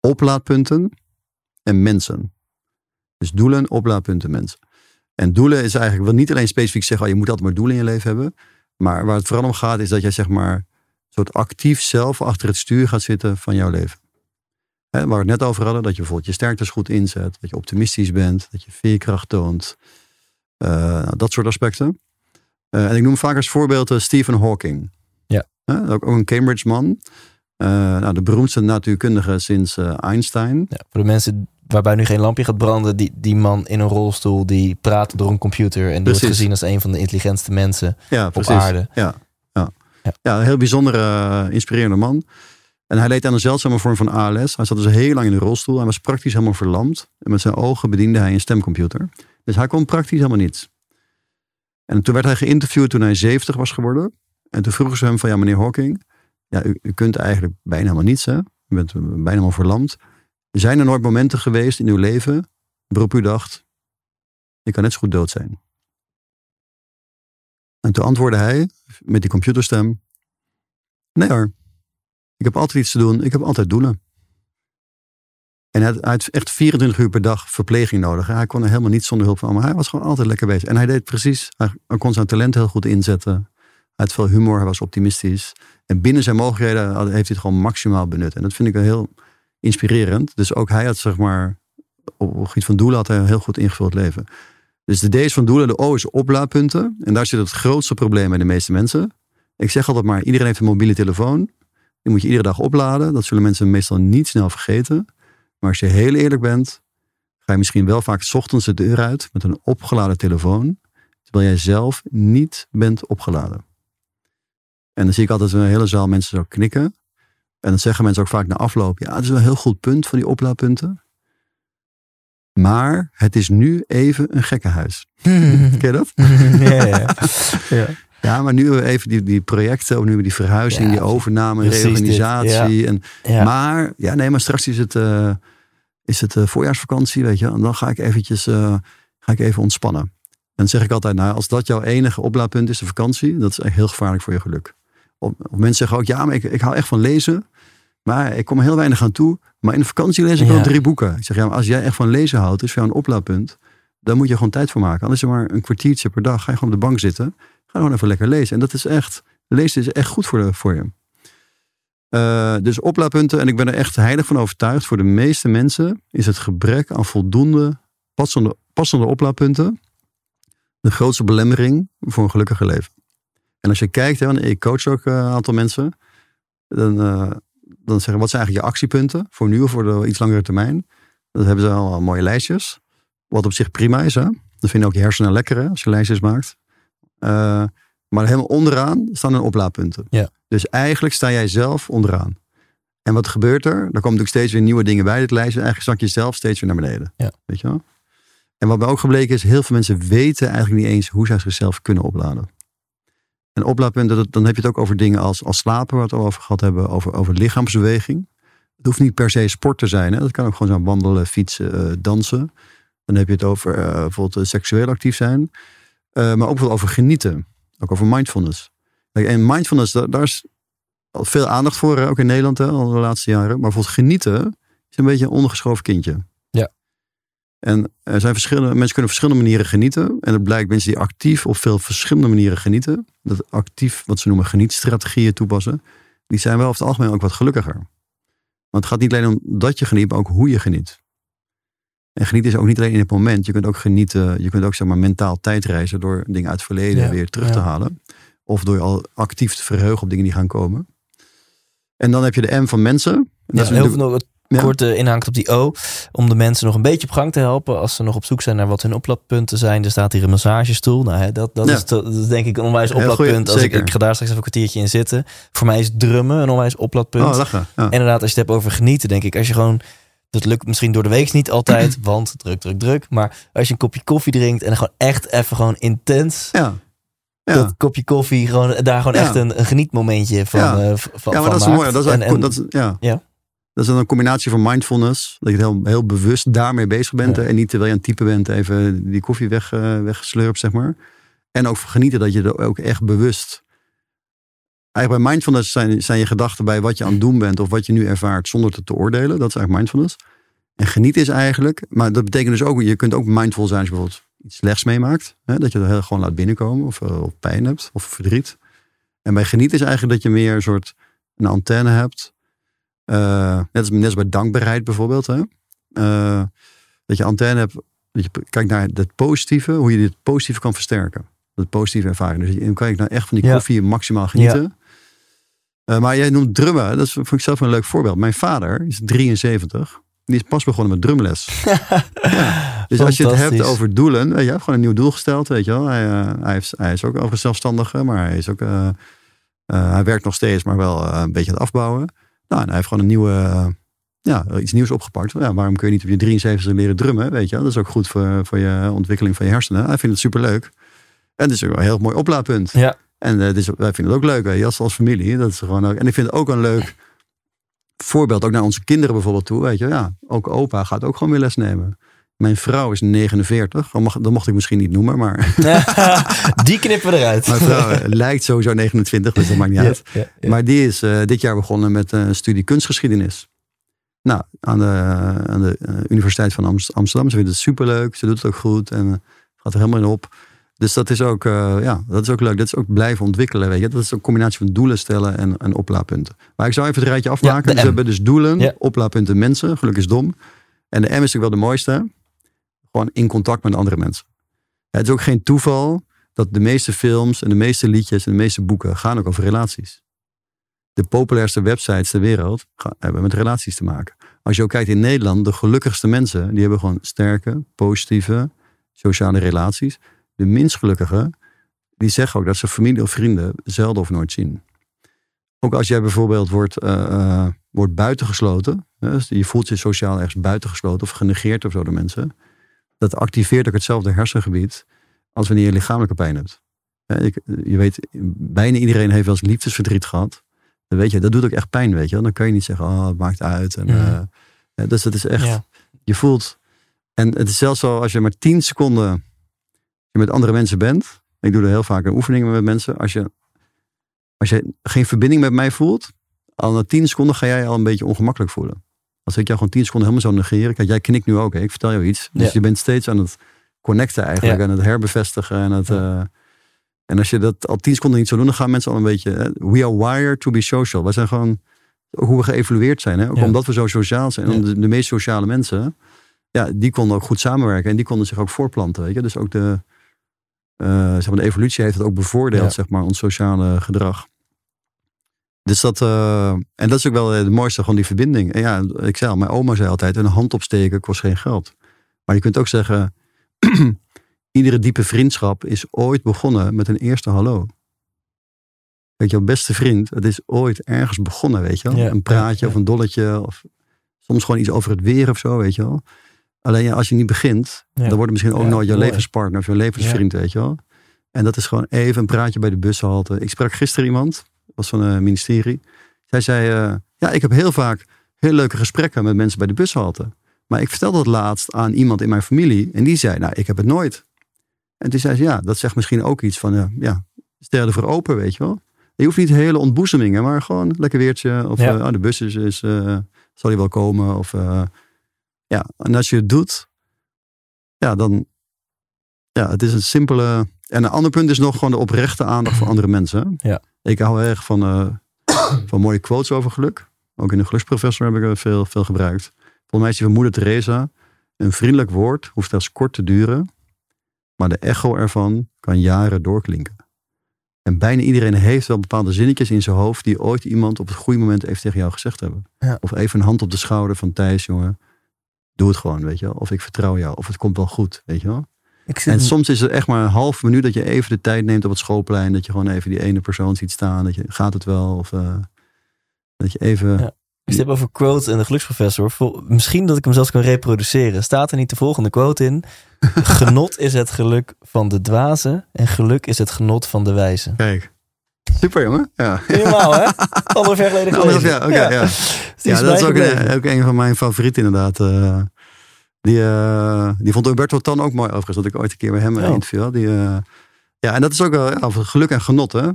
Speaker 3: oplaadpunten en mensen. Dus doelen, oplaadpunten, mensen. En doelen is eigenlijk, wil niet alleen specifiek zeggen, oh, je moet altijd maar doelen in je leven hebben. Maar waar het vooral om gaat, is dat jij zeg maar, soort actief zelf achter het stuur gaat zitten van jouw leven. waar we het net over hadden, dat je bijvoorbeeld je sterktes goed inzet, dat je optimistisch bent, dat je veerkracht toont. Uh, dat soort aspecten. Uh, en ik noem vaak als voorbeeld uh, Stephen Hawking.
Speaker 1: Ja.
Speaker 3: ook, een Cambridge man. nou, de beroemdste natuurkundige sinds Einstein.
Speaker 1: Ja, voor de mensen waarbij nu geen lampje gaat branden, die, die man in een rolstoel die praat door een computer en die wordt gezien als een van de intelligentste mensen
Speaker 3: ja,
Speaker 1: op aarde.
Speaker 3: Ja, ja. Ja. ja, een heel bijzondere, inspirerende man. En hij leed aan een zeldzame vorm van ALS. Hij zat dus heel lang in de rolstoel. Hij was praktisch helemaal verlamd. En met zijn ogen bediende hij een stemcomputer. Dus hij kon praktisch helemaal niets. En toen werd hij geïnterviewd toen hij 70 was geworden. En toen vroegen ze hem van, ja meneer Hawking, ja, u, u kunt eigenlijk bijna helemaal niets hè. U bent bijna helemaal verlamd. Zijn er nooit momenten geweest in uw leven waarop u dacht, ik kan net zo goed dood zijn? En toen antwoordde hij met die computerstem, nee hoor, ik heb altijd iets te doen, ik heb altijd doelen. En hij had, echt 24 uur per dag verpleging nodig. Hij kon er helemaal niet zonder hulp van, maar hij was gewoon altijd lekker bezig. En hij deed precies, hij kon zijn talent heel goed inzetten. Hij had veel humor, hij was optimistisch. En binnen zijn mogelijkheden heeft hij het gewoon maximaal benut. En dat vind ik een heel inspirerend. Dus ook hij had, zeg maar, op het gebied van doelen had hij een heel goed ingevuld leven. Dus de D is van doelen, de O is oplaadpunten. En daar zit het grootste probleem bij de meeste mensen. Ik zeg altijd maar, iedereen heeft een mobiele telefoon. Die moet je iedere dag opladen. Dat zullen mensen meestal niet snel vergeten. Maar als je heel eerlijk bent, ga je misschien wel vaak ochtends de deur uit met een opgeladen telefoon. Terwijl jij zelf niet bent opgeladen. En dan zie ik altijd een hele zaal mensen zo knikken. En dan zeggen mensen ook vaak na afloop: ja, het is wel een heel goed punt van die oplaadpunten. Maar het is nu even een gekkenhuis. Ken je dat?
Speaker 1: ja, ja. ja.
Speaker 3: Ja, maar nu even die, die projecten, of nu die verhuizing, die overname, reorganisatie. En, Maar, ja, nee, maar straks is het, uh, is het uh, voorjaarsvakantie, weet je. En dan ga ik eventjes, uh, ga ik even ontspannen. En dan zeg ik altijd, nou, als dat jouw enige oplaadpunt is, de vakantie, dat is echt heel gevaarlijk voor je geluk. Of, of mensen zeggen ook, ja, maar ik, ik hou echt van lezen. Maar ik kom er heel weinig aan toe. Maar in de vakantie lees ik wel drie boeken. Ik zeg, ja, maar als jij echt van lezen houdt, is voor jou een oplaadpunt. Dan moet je gewoon tijd voor maken. Anders is er maar een kwartiertje per dag. Ga je gewoon op de bank zitten. Ga gewoon even lekker lezen. En dat is echt, lezen is echt goed voor, de, voor je. Uh, dus oplaadpunten. En ik ben er echt heilig van overtuigd. Voor de meeste mensen is het gebrek aan voldoende passende, passende oplaadpunten de grootste belemmering voor een gelukkiger leven. En als je kijkt, hè, ik coach ook een aantal mensen. Dan, uh, dan zeggen wat zijn eigenlijk je actiepunten voor nu of voor de iets langere termijn. Dat hebben ze al mooie lijstjes. Wat op zich prima is. Hè? Dat vinden ook je hersenen lekker hè, als je lijstjes maakt. Uh, maar helemaal onderaan staan een oplaadpunten.
Speaker 1: Ja.
Speaker 3: Dus eigenlijk sta jij zelf onderaan. En wat gebeurt er? Er komen natuurlijk steeds weer nieuwe dingen bij dit lijstje. Eigenlijk zak je zelf steeds weer naar beneden.
Speaker 1: Ja.
Speaker 3: Weet je wel? En wat bij ook gebleken is, heel veel mensen weten eigenlijk niet eens hoe zij zichzelf kunnen opladen. En oplaadpunten, dan heb je het ook over dingen als, als slapen, waar we het over gehad hebben, over, over lichaamsbeweging. Het hoeft niet per se sport te zijn. Hè? Dat kan ook gewoon zijn wandelen, fietsen, uh, dansen. Dan heb je het over uh, bijvoorbeeld seksueel actief zijn. Maar ook bijvoorbeeld over genieten. Ook over mindfulness. En mindfulness, daar, daar is veel aandacht voor, ook in Nederland hè, al de laatste jaren. Maar bijvoorbeeld genieten is een beetje een ondergeschoven kindje. En er zijn verschillende, mensen kunnen op verschillende manieren genieten. En het blijkt mensen die actief op veel verschillende manieren genieten. Dat actief, wat ze noemen genietstrategieën toepassen. Die zijn wel over het algemeen ook wat gelukkiger. Want het gaat niet alleen om dat je geniet, maar ook hoe je geniet. En genieten is ook niet alleen in het moment. Je kunt ook genieten, je kunt ook zeg maar mentaal tijdreizen door dingen uit het verleden weer terug te halen. Of door je al actief te verheugen op dingen die gaan komen. En dan heb je de M van mensen. En
Speaker 1: ja, dat is heel veel ja. kort uh, inhangt op die O. Om de mensen nog een beetje op gang te helpen. Als ze nog op zoek zijn naar wat hun oplaadpunten zijn. Er staat hier een massagestoel. Nou, hè, dat, dat, is dat, is denk ik een onwijs oplaadpunt. Als ik, ik ga daar straks even een kwartiertje in zitten. Voor mij is drummen een onwijs oplaadpunt.
Speaker 3: Oh, lachen.
Speaker 1: Inderdaad, als je het hebt over genieten, denk ik. Als je gewoon Dat lukt misschien door de week niet altijd, want druk, druk, druk. Maar als je een kopje koffie drinkt en gewoon echt even gewoon intens
Speaker 3: Ja. Ja.
Speaker 1: dat kopje koffie, gewoon, daar gewoon
Speaker 3: Ja.
Speaker 1: echt een, een genietmomentje van,
Speaker 3: Ja.
Speaker 1: eh, van
Speaker 3: ja, maar
Speaker 1: van
Speaker 3: dat is mooi. Dat is,
Speaker 1: En- en-
Speaker 3: dat is, ja.
Speaker 1: Ja.
Speaker 3: Dat is dan een combinatie van mindfulness. Dat je heel, heel bewust daarmee bezig bent.
Speaker 1: Ja.
Speaker 3: En niet terwijl je aan het typen bent even die koffie weg, eh, weggeslurpt, zeg maar. En ook genieten dat je er ook echt bewust... Eigenlijk bij mindfulness zijn, zijn je gedachten bij wat je aan het doen bent... of wat je nu ervaart zonder het te oordelen. Dat is eigenlijk mindfulness. En genieten is eigenlijk... Maar dat betekent dus ook... Je kunt ook mindful zijn als je bijvoorbeeld iets slechts meemaakt. Hè, dat je er heel gewoon laat binnenkomen. Of, eh, of pijn hebt. Of verdriet. En bij genieten is eigenlijk dat je meer een soort... een antenne hebt... Eh, net, als, net als bij dankbaarheid bijvoorbeeld. Hè? Eh, dat je antenne hebt. Dat je kijkt naar het positieve. Hoe je dit positieve kan versterken. Dat positieve ervaring. Dus je kijkt naar echt van die
Speaker 1: Ja.
Speaker 3: koffie maximaal genieten. Eh, maar jij noemt drummen. Dat vond ik zelf een leuk voorbeeld. Mijn vader is 73. Die is pas begonnen met drumles. ja. Dus als je het hebt over doelen. Je hebt gewoon een nieuw doel gesteld. Weet je wel. Hij, hij, is ook overigens zelfstandige. Maar hij, is ook, hij werkt nog steeds. Maar wel een beetje aan het afbouwen. Nou, en hij heeft gewoon een nieuwe, eh, ja, iets nieuws opgepakt. Ja, waarom kun je niet op je 73 leren drummen? Weet je, dat is ook goed voor, voor je ontwikkeling van je hersenen. Hij vindt het superleuk. En het is ook een heel mooi oplaadpunt.
Speaker 1: Ja.
Speaker 3: En eh, dus, wij vinden het ook leuk, je, als, als familie. Dat is gewoon ook, en ik vind het ook een leuk voorbeeld, ook naar onze kinderen bijvoorbeeld toe. Weet je, ja, ook opa gaat ook gewoon weer les nemen. Mijn vrouw is 49, dat, mag, dat mocht ik misschien niet noemen, maar
Speaker 1: Die knippen we eruit.
Speaker 3: mijn vrouw eh, lijkt sowieso 29, dus dat maakt niet uit.
Speaker 1: ja, ja.
Speaker 3: Maar die is eh, dit jaar begonnen met een studie kunstgeschiedenis. Nou, aan de, aan de eh, Universiteit van Amst- Amsterdam. Ze vindt het superleuk. Ze doet het ook goed en eh, gaat er helemaal in op. Dus dat is ook, eh, ja, dat is ook leuk. Dat is ook blijven ontwikkelen. Weet je? Dat is een combinatie van doelen stellen en, en oplaadpunten. Maar ik zou even het rijtje afmaken. dus we hebben dus doelen, oplaadpunten, mensen. Geluk is dom. En de M is natuurlijk wel de mooiste. Gewoon in contact met andere mensen. Het is ook geen toeval dat de meeste films en de meeste liedjes en de meeste boeken gaan ook over relaties. De populairste websites ter wereld hebben met relaties te maken. Als je ook kijkt in Nederland, de gelukkigste mensen, die hebben gewoon sterke, positieve, sociale relaties. De minst gelukkige, die zeggen ook dat ze familie of vrienden zelden of nooit zien. Ook als jij bijvoorbeeld wordt, eh, eh, wordt buitengesloten, dus je voelt je sociaal ergens buitengesloten of genegeerd of zo door mensen, dat activeert ook hetzelfde hersengebied als wanneer je lichamelijke pijn hebt. Ik- Je weet, bijna iedereen heeft wel eens liefdesverdriet gehad. Dan weet je, dat doet ook echt pijn, weet je. Dan kan je niet zeggen, oh, het maakt uit. En,
Speaker 1: Mhm.
Speaker 3: eh, dus het is echt,
Speaker 1: Ja.
Speaker 3: je voelt. En het is zelfs zo, als je maar 10 seconden met andere mensen bent. Ik doe er heel vaak oefeningen met mensen. Als je, als je geen verbinding met mij voelt, al na 10 seconden ga jij je al een beetje ongemakkelijk voelen. Als ik jou gewoon 10 seconden helemaal zou negeren. Kijk, jij knikt nu ook, hè? ik vertel jou iets. Dus
Speaker 1: Ja.
Speaker 3: je bent steeds aan het connecten eigenlijk.
Speaker 1: Ja.
Speaker 3: En het herbevestigen. En, het,
Speaker 1: Ja.
Speaker 3: eh, en als je dat al 10 seconden niet zou doen, dan gaan mensen al een beetje. We are wired to be social. Wij zijn gewoon hoe we geëvolueerd zijn. Hè? Ook omdat we zo sociaal zijn. En de, de meest sociale mensen, ja, die konden ook goed samenwerken. En die konden zich ook voorplanten. Weet je? Dus ook de, eh, zeg maar de evolutie heeft het ook bevoordeeld, zeg maar, ons sociale gedrag. Dus dat, eh, en dat is ook wel het mooiste, gewoon die verbinding. En ja, ik zei al, mijn oma zei altijd, een hand opsteken kost geen geld. Maar je kunt ook zeggen, iedere diepe vriendschap is ooit begonnen met een eerste hallo. Weet je, jouw beste vriend, het is ooit ergens begonnen, weet je wel.
Speaker 1: Ja,
Speaker 3: een praatje
Speaker 1: ja,
Speaker 3: of een dolletje of soms gewoon iets over het weer of zo, weet je wel. Alleen ja, als je niet begint,
Speaker 1: Ja.
Speaker 3: dan wordt het misschien ook nooit jouw
Speaker 1: mooi.
Speaker 3: levenspartner of je levensvriend, weet je wel. En dat is gewoon even een praatje bij de bushalte. Ik sprak gisteren iemand, was van een ministerie. Zij zei, eh, ja, ik heb heel vaak heel leuke gesprekken met mensen bij de bushalte. Maar ik vertelde dat laatst aan iemand in mijn familie. En die zei, nou, ik heb het nooit. En toen zei ze, ja, dat zegt misschien ook iets van, eh, ja, sterren voor open, weet je wel. Je hoeft niet hele ontboezemingen, maar gewoon lekker weertje. Of
Speaker 1: Ja.
Speaker 3: eh, oh, de bus is, is eh, zal hij wel komen. Of eh, ja, en als je het doet, ja, dan, ja, het is een simpele. En een ander punt is nog gewoon de oprechte aandacht voor andere mensen.
Speaker 1: Ja.
Speaker 3: Ik hou erg van, eh, van mooie quotes over geluk. Ook in de geluksprofessor heb ik er veel, veel gebruikt. Volgens mij is die van moeder Teresa. Een vriendelijk woord hoeft slechts kort te duren. Maar de echo ervan kan jaren doorklinken. En bijna iedereen heeft wel bepaalde zinnetjes in zijn hoofd. die ooit iemand op het goede moment even tegen jou gezegd hebben.
Speaker 1: Ja.
Speaker 3: Of even een hand op de schouder van Thijs, jongen. Doe het gewoon, weet je wel. Of ik vertrouw jou. Of het komt wel goed, weet je wel.
Speaker 1: Ik zit
Speaker 3: En soms is het echt maar een half minuut dat je even de tijd neemt op het schoolplein. Dat je gewoon even die ene persoon ziet staan. Dat je, gaat het wel? Of eh, dat je even
Speaker 1: Ja. het hebt over quotes en de geluksprofessor. vol- Misschien dat ik hem zelfs kan reproduceren. Staat er niet de volgende quote in? Genot is het geluk van de dwaze en geluk is het genot van de wijze.
Speaker 3: Kijk. Super jongen. Ja.
Speaker 1: Helemaal, hè? Anderhalf jaar geleden
Speaker 3: Anderhalf jaar, oké, ja. Ja, dat is ook een, ook een van mijn favorieten inderdaad. eh. Die, eh, die vond Umberto Tan ook mooi overigens. Dat ik ooit een keer bij hem een
Speaker 1: Oh.
Speaker 3: interview had. Die, eh, ja, en dat is ook wel ja, over geluk en genot. Hè?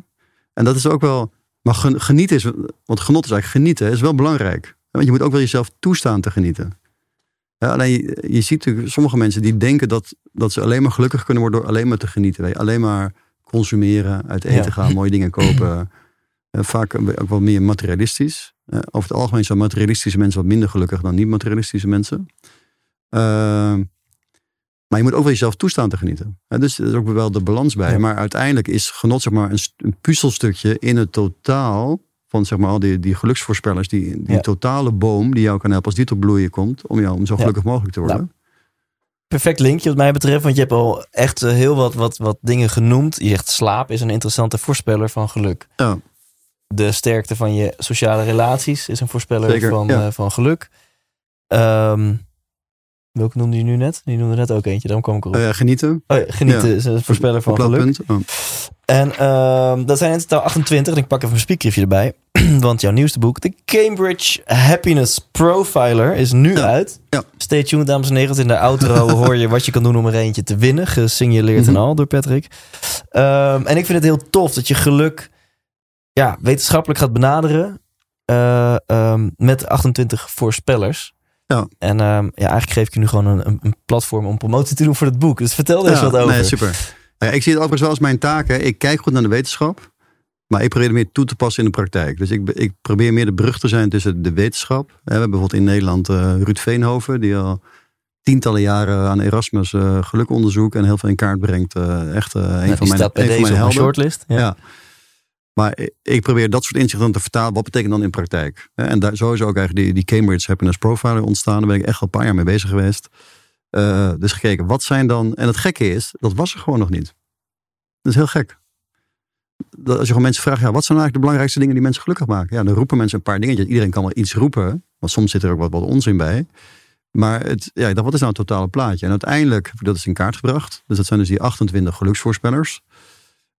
Speaker 3: En dat is ook wel... Maar gen- genieten is... Want genot is eigenlijk genieten. Is wel belangrijk. Want je moet ook wel jezelf toestaan te genieten. Ja, alleen je, je ziet natuurlijk sommige mensen die denken dat, dat ze alleen maar gelukkig kunnen worden door alleen maar te genieten. Weet je. Alleen maar consumeren, uit eten
Speaker 1: Ja.
Speaker 3: gaan, mooie dingen kopen. Eh, vaak ook wel meer materialistisch. Over het algemeen zijn materialistische mensen wat minder gelukkig dan niet-materialistische mensen. Eh, maar je moet ook wel jezelf toestaan te genieten. Dus er is ook wel de balans bij.
Speaker 1: Ja.
Speaker 3: Maar uiteindelijk is genot zeg maar, een, een puzzelstukje in het totaal van zeg maar, al die, die geluksvoorspellers. Die, die
Speaker 1: Ja.
Speaker 3: totale boom die jou kan helpen als die tot bloeien komt. Om jou om zo
Speaker 1: Ja.
Speaker 3: gelukkig mogelijk te worden.
Speaker 1: Nou, Perfect linkje wat mij betreft, want je hebt al echt eh, heel wat, wat, wat dingen genoemd. Je zegt slaap is een interessante voorspeller van geluk.
Speaker 3: Ja.
Speaker 1: De sterkte van je sociale relaties is een voorspeller
Speaker 3: Zeker,
Speaker 1: van, eh, van geluk. Ehm, welke noemde je nu net? Die noemde net ook eentje, daarom kwam ik erop.
Speaker 3: Eh, genieten.
Speaker 1: oh, ja, genieten
Speaker 3: ja.
Speaker 1: is een voorspeller van geluk.
Speaker 3: Oh.
Speaker 1: En ehm, dat zijn in totaal 28. En ik pak even een spiekbriefje erbij. Want jouw nieuwste boek, de Cambridge Happiness Profiler, is nu
Speaker 3: Ja.
Speaker 1: uit.
Speaker 3: Ja.
Speaker 1: Stay tuned, dames en heren. In de outro hoor je wat je kan doen om er eentje te winnen. Gesignaleerd en
Speaker 3: Mhm.
Speaker 1: al door Patrick. Ehm, en ik vind het heel tof dat je geluk ja, wetenschappelijk gaat benaderen. eh, ehm, met 28 voorspellers.
Speaker 3: Ja.
Speaker 1: En ehm, ja, eigenlijk geef ik je nu gewoon een, een, platform om promotie te doen voor het boek. Dus vertel er eens wat over.
Speaker 3: Nee, super. Nou ja, ik zie het overigens wel als mijn taak. Hè. Ik kijk goed naar de wetenschap. Maar ik probeer het meer toe te passen in de praktijk. Dus ik, ik probeer meer de brug te zijn tussen de wetenschap. We hebben bijvoorbeeld in Nederland eh, Ruud Veenhoven. Die al tientallen jaren aan Erasmus eh gelukonderzoek en heel veel in kaart brengt. Eh, echt een
Speaker 1: Nou,
Speaker 3: van mijn, een van
Speaker 1: deze
Speaker 3: mijn
Speaker 1: op mijn
Speaker 3: helden.
Speaker 1: shortlist. Ja.
Speaker 3: Ja. Maar ik- probeer dat soort inzichten te vertalen. Wat betekent dan in praktijk? En daar, zo is ook eigenlijk die, die Cambridge Happiness Profiler ontstaan. Daar ben ik echt al een paar jaar mee bezig geweest. Eh, dus gekeken, wat zijn dan... En het gekke is, dat was er gewoon nog niet. Dat is heel gek. Dat als je gewoon mensen vraagt, ja, wat zijn eigenlijk de belangrijkste dingen die mensen gelukkig maken? Ja, dan roepen mensen een paar dingetjes. Iedereen kan wel iets roepen, want soms zit er ook wat, wat onzin bij. Maar het, ja, dacht, wat is nou het totale plaatje? En uiteindelijk heb ik dat is in kaart gebracht. Dus dat zijn dus die 28 geluksvoorspellers.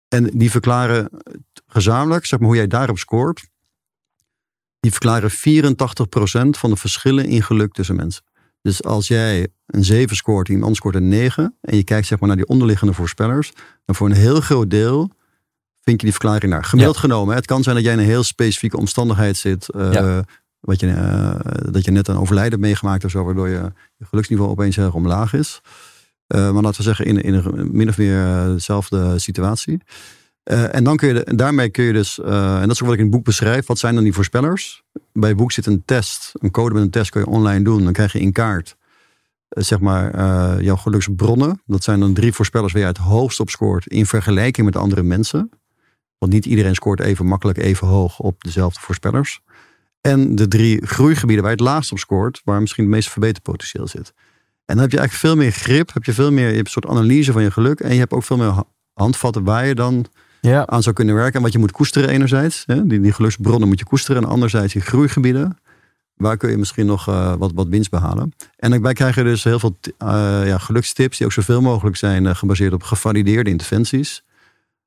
Speaker 3: En die verklaren gezamenlijk, zeg maar hoe jij daarop scoort. Die verklaren 84% van de verschillen in geluk tussen mensen. Dus als jij een 7 scoort en iemand scoort een 9. En je kijkt zeg maar naar die onderliggende voorspellers. Dan voor een heel groot deel vind je die verklaring daar. Gemiddeld genomen. Het kan zijn dat jij in een heel specifieke omstandigheid zit.
Speaker 1: Ja.
Speaker 3: wat je, eh, dat je net een overlijden hebt meegemaakt of zo. Waardoor je, je geluksniveau opeens heel erg omlaag is. Eh, maar laten we zeggen in, in een min of meer dezelfde situatie. Eh, en dan kun je, daarmee kun je dus, eh, en dat is ook wat ik in het boek beschrijf, wat zijn dan die voorspellers? Bij het boek zit een test, een code met een test kun je online doen. Dan krijg je in kaart, eh, zeg maar, jouw geluksbronnen. Dat zijn dan drie voorspellers waar je het hoogst op scoort in vergelijking met andere mensen. Want niet iedereen scoort even makkelijk even hoog op dezelfde voorspellers. En de drie groeigebieden waar je het laagst op scoort, waar misschien het meeste verbeterpotentieel zit. En dan heb je eigenlijk veel meer grip, heb je veel meer, je hebt een soort analyse van je geluk. En je hebt ook veel meer ha- handvatten waar je dan
Speaker 1: Ja.
Speaker 3: aan zou kunnen werken. En wat je moet koesteren enerzijds. Hè, die, die geluksbronnen moet je koesteren. En anderzijds die groeigebieden. Waar kun je misschien nog eh, wat, wat winst behalen. En daarbij krijg je dus heel veel eh, ja, gelukstips. Die ook zoveel mogelijk zijn eh, gebaseerd op gevalideerde interventies.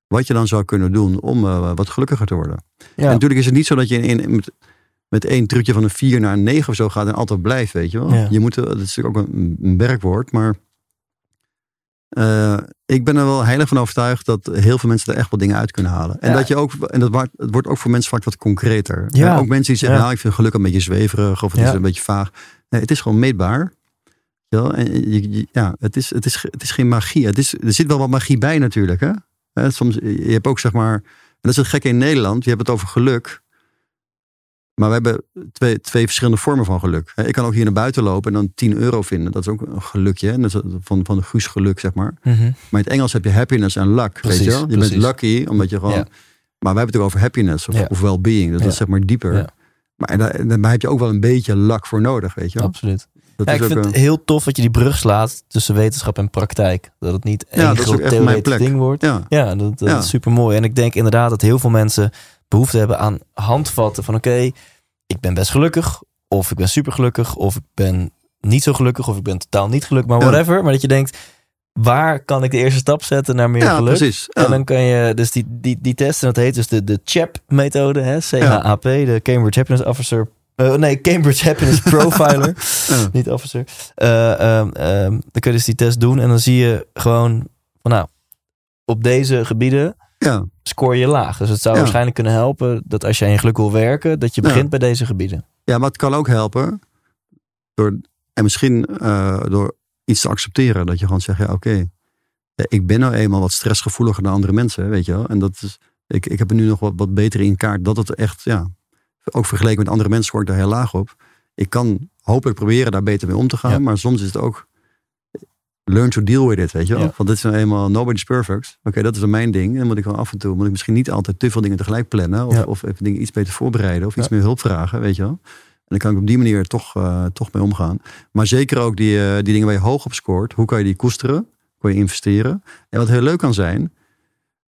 Speaker 3: Wat je dan zou kunnen doen om wat gelukkiger te worden.
Speaker 1: Ja.
Speaker 3: En natuurlijk is het niet zo dat je in, in- met, met één trucje van een 4 naar een 9 of zo gaat. En altijd blijft, weet je wel.
Speaker 1: Ja.
Speaker 3: Je moet, dat is natuurlijk ook een, een werkwoord. Maar eh, ik ben er wel heilig van overtuigd dat heel veel mensen er echt wel dingen uit kunnen halen. En
Speaker 1: Ja.
Speaker 3: dat je ook, en dat wordt, het wordt ook voor mensen vaak wat concreter.
Speaker 1: Ja.
Speaker 3: Eh, ook mensen die zeggen,
Speaker 1: Ja.
Speaker 3: nou, ik vind geluk een beetje zweverig of het
Speaker 1: Ja.
Speaker 3: is een beetje vaag. Nee, het is gewoon meetbaar. En je, je- ja, het is, het, is, het is geen magie. Het is, er zit wel wat magie bij natuurlijk. Hè? Hè, soms, je hebt ook zeg maar, en dat is het gekke in Nederland, je hebt het over geluk. Maar we hebben twee, twee verschillende vormen van geluk. Ik kan ook hier naar buiten lopen en dan 10 euro vinden. Dat is ook een gelukje. hè. Is van, van de Guus geluk, zeg maar.
Speaker 1: Mhm.
Speaker 3: Maar in het Engels heb je happiness en luck.
Speaker 1: Precies,
Speaker 3: weet je, wel? je
Speaker 1: precies.
Speaker 3: bent lucky, omdat je gewoon...
Speaker 1: Ja.
Speaker 3: Maar wij hebben het ook over happiness of,
Speaker 1: Ja.
Speaker 3: of well-being. Dat
Speaker 1: Ja.
Speaker 3: is zeg maar dieper. Maar daar, daar heb je ook wel een beetje luck voor nodig, weet je wel?
Speaker 1: Absoluut.
Speaker 3: Dat
Speaker 1: Ja,
Speaker 3: is
Speaker 1: ik
Speaker 3: ook
Speaker 1: vind
Speaker 3: een-
Speaker 1: het heel tof dat je die brug slaat tussen wetenschap en praktijk. Dat het niet één groot theoretisch ding wordt.
Speaker 3: ja.
Speaker 1: Dat, dat is super mooi. En ik denk inderdaad dat heel veel mensen behoefte hebben aan handvatten van oké, ik ben best gelukkig, of ik ben super gelukkig, of ik ben niet zo gelukkig, of ik ben totaal niet gelukkig, maar
Speaker 3: Ja.
Speaker 1: whatever. Maar dat je denkt, waar kan ik de eerste stap zetten naar meer
Speaker 3: Ja,
Speaker 1: geluk?
Speaker 3: precies.
Speaker 1: En dan kan je dus die, die, die test, en dat heet dus de, de CHAP-methode, hè? C-H-A-P, de Cambridge Happiness Officer. eh, nee, Cambridge Happiness Profiler, niet officer. Eh, ehm, ehm, dan kun je dus die test doen en dan zie je gewoon van nou, op deze gebieden
Speaker 3: Ja.
Speaker 1: Scoor je laag. Dus het zou
Speaker 3: Ja.
Speaker 1: waarschijnlijk kunnen helpen dat als je in geluk wil werken, dat je
Speaker 3: Ja.
Speaker 1: begint bij deze gebieden.
Speaker 3: ja, maar het kan ook helpen door, en misschien eh, door iets te accepteren. Dat je gewoon zegt, ja oké, ik ben nou eenmaal wat stressgevoeliger dan andere mensen, weet je wel. En dat is, ik, ik heb er nu nog wat, wat beter in kaart dat het echt, ja, ook vergeleken met andere mensen scoor ik daar heel laag op. Ik kan hopelijk proberen daar beter mee om te gaan,
Speaker 1: Ja.
Speaker 3: maar soms is het ook learn to deal with it, weet je wel.
Speaker 1: Ja.
Speaker 3: Want dit is nou eenmaal nobody's perfect. Oké, dat is dan mijn ding. En dan moet ik wel af en toe, moet ik misschien niet altijd te veel dingen tegelijk plannen. Of,
Speaker 1: Ja.
Speaker 3: of even dingen iets beter voorbereiden. Of iets meer hulp vragen, weet je wel. En dan kan ik op die manier toch, eh, toch mee omgaan. Maar zeker ook die, eh, die dingen waar je hoog op scoort. Hoe kan je die koesteren? Kan je investeren? En wat heel leuk kan zijn.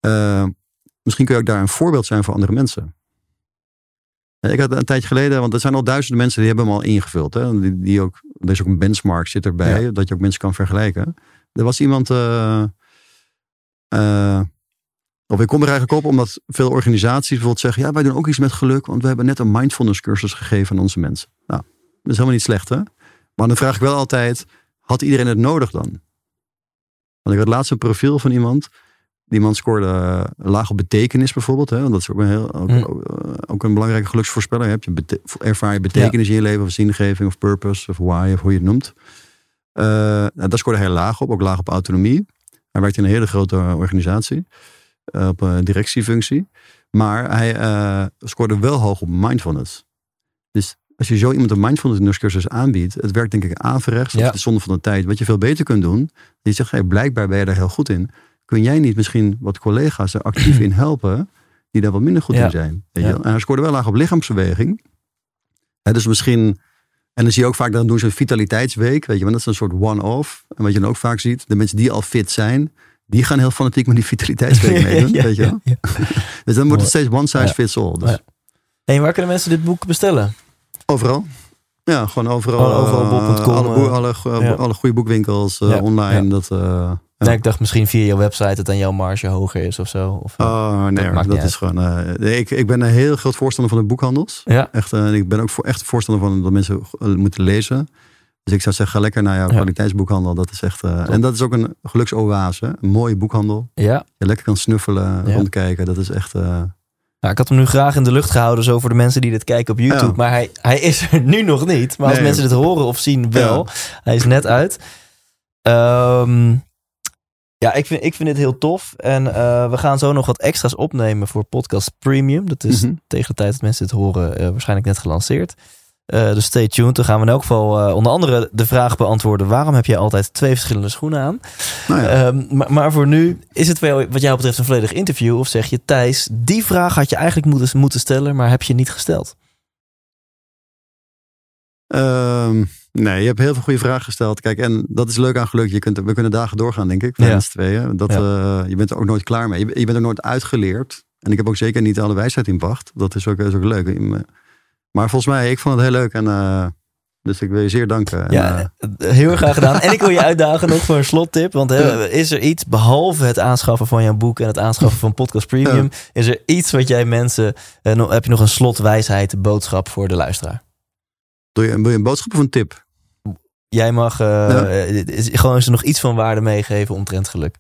Speaker 3: eh, misschien kun je ook daar een voorbeeld zijn voor andere mensen. Eh, Ik had een tijdje geleden, want er zijn al duizenden mensen die hebben hem al ingevuld. Hè? Die, die ook, er is ook een benchmark zit erbij, dat je ook mensen kan vergelijken. Er was iemand, eh, eh, of ik kom er eigenlijk op omdat veel organisaties bijvoorbeeld zeggen, ja wij doen ook iets met geluk, want we hebben net een mindfulness cursus gegeven aan onze mensen. Nou, dat is helemaal niet slecht hè. Maar dan vraag ik wel altijd, had iedereen het nodig dan? Want ik had laatst een profiel van iemand. Die man scoorde eh, laag op betekenis bijvoorbeeld. Hè? Want dat is ook een, heel, ook,
Speaker 1: Mm.
Speaker 3: ook, eh, ook een belangrijke geluksvoorspeller. Heb je bete- ervaar je betekenis in je leven of zingeving of purpose of why of hoe je het noemt. Nou, daar scoorde hij laag op, ook laag op autonomie. Hij werkt in een hele grote organisatie op een directiefunctie. Maar hij scoorde wel hoog op mindfulness. Dus als je zo iemand een mindfulness cursus aanbiedt, het werkt denk ik averechts.
Speaker 1: Ja.
Speaker 3: De zonde van de tijd. Wat je veel beter kunt doen. Je zegt, hey, blijkbaar ben je daar heel goed in. Kun jij niet misschien wat collega's er actief in helpen, die daar wat minder goed
Speaker 1: Ja.
Speaker 3: in zijn? Weet je
Speaker 1: Ja.
Speaker 3: En hij scoorde wel laag op lichaamsbeweging. Hè, dus misschien, en dan zie je ook vaak, dan doen ze een vitaliteitsweek, weet je, want dat is een soort one-off. En wat je dan ook vaak ziet, de mensen die al fit zijn, die gaan heel fanatiek met die vitaliteitsweek meedoen,
Speaker 1: Ja,
Speaker 3: weet je wel?
Speaker 1: ja,
Speaker 3: Dus dan wordt het steeds one size fits all. Dus.
Speaker 1: En waar kunnen mensen dit boek bestellen?
Speaker 3: overal. Ja, gewoon overal.
Speaker 1: Overal,
Speaker 3: eh, alle,
Speaker 1: eh,
Speaker 3: alle,
Speaker 1: ja.
Speaker 3: alle goede boekwinkels eh, online. Dat, eh.
Speaker 1: Nee, ik dacht misschien via jouw website dat dan jouw marge hoger is of zo. Of, eh,
Speaker 3: Oh, nee,
Speaker 1: dat
Speaker 3: dat, is gewoon. eh, ik, ik ben een heel groot voorstander van de boekhandels.
Speaker 1: ja,
Speaker 3: Echt, eh, ik ben ook voor, echt voorstander van dat mensen moeten lezen. Dus ik zou zeggen, ga lekker naar jouw
Speaker 1: Ja.
Speaker 3: kwaliteitsboekhandel. Dat is echt. en dat is ook een geluksoase. Een mooie boekhandel.
Speaker 1: ja.
Speaker 3: Je lekker kan snuffelen,
Speaker 1: Ja.
Speaker 3: rondkijken. Dat is echt.
Speaker 1: Nou, ik had hem nu graag in de lucht gehouden, zo voor de mensen die dit kijken op YouTube. Maar hij, hij is er nu nog niet. Maar als
Speaker 3: Nee.
Speaker 1: mensen dit horen of zien, wel. Hij is net uit. Ehm, ja, ik vind, ik vind dit heel tof. En eh, we gaan zo nog wat extra's opnemen voor Podcast Premium. Dat is
Speaker 3: Mhm.
Speaker 1: tegen de tijd dat mensen dit horen eh, waarschijnlijk net gelanceerd. Eh, dus stay tuned. Dan gaan we in elk geval onder andere de vraag beantwoorden... waarom heb je altijd twee verschillende schoenen aan?
Speaker 3: nou ja.
Speaker 1: Ehm, maar, maar voor nu is het wel, wat jou betreft een volledig interview. Of zeg je, Thijs, die vraag had je eigenlijk moeten, moeten stellen, maar heb je niet gesteld.
Speaker 3: Ehm, nee, je hebt heel veel goede vragen gesteld. Kijk, en dat is leuk aan geluk. Je kunt, we kunnen dagen doorgaan, denk ik. Van
Speaker 1: Ja.
Speaker 3: tweeën. Dat, eh, je bent er ook nooit klaar mee. Je, je bent er nooit uitgeleerd. En ik heb ook zeker niet alle wijsheid in pacht. Dat is ook, is ook leuk. Maar volgens mij, ik vond het heel leuk. En, eh, dus ik wil je zeer danken. En,
Speaker 1: Ja,
Speaker 3: eh,
Speaker 1: heel erg graag gedaan. En ik wil je uitdagen nog voor een slottip. Want hè, is er iets, behalve het aanschaffen van jouw boek en het aanschaffen van Podcast Premium, is er iets wat jij mensen, heb je nog een slotwijsheid, boodschap voor de luisteraar?
Speaker 3: je, wil je een boodschap of een tip?
Speaker 1: Jij mag eh,
Speaker 3: Ja.
Speaker 1: is- gewoon eens nog iets van waarde meegeven omtrent geluk.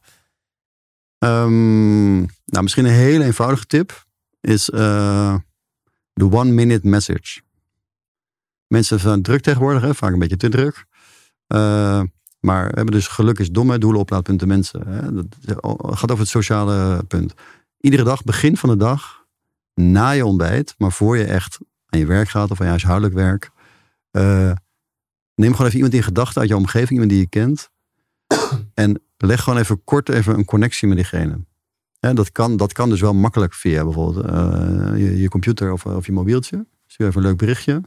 Speaker 3: Ehm, nou, misschien een hele eenvoudige tip is eh, de one minute message. Mensen zijn druk tegenwoordig, hè? vaak een beetje te druk. Eh, maar we hebben dus geluk is domme, doelen oplaadpunten mensen. Hè? Dat gaat over het sociale punt. Iedere dag, begin van de dag, na je ontbijt, maar voor je echt aan je werk gaat of aan je huishoudelijk werk. eh, neem gewoon even iemand in gedachten uit je omgeving, iemand die je kent. En leg gewoon even kort even een connectie met diegene. Hè, dat, kan, dat kan dus wel makkelijk via bijvoorbeeld eh, je, je computer of, of je mobieltje. Stuur even een leuk berichtje.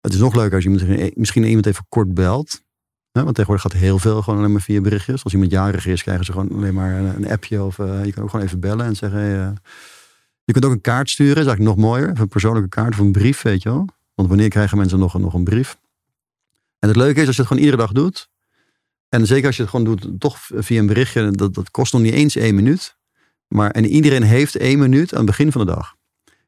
Speaker 3: Het is nog leuker als je misschien- misschien iemand even kort belt. Hè, want tegenwoordig gaat heel veel gewoon alleen maar via berichtjes. Als iemand jarig is, krijgen ze gewoon alleen maar een, appje. Of eh, je kan ook gewoon even bellen en zeggen... Hey, eh, Je kunt ook een kaart sturen, is eigenlijk nog mooier. Een persoonlijke kaart of een brief, weet je wel. Want wanneer krijgen mensen nog, nog een brief? En het leuke is als je het gewoon iedere dag doet. En zeker als je het gewoon doet, toch via een berichtje. Dat, dat kost nog niet eens één minuut. Maar, en iedereen heeft één minuut aan het begin van de dag.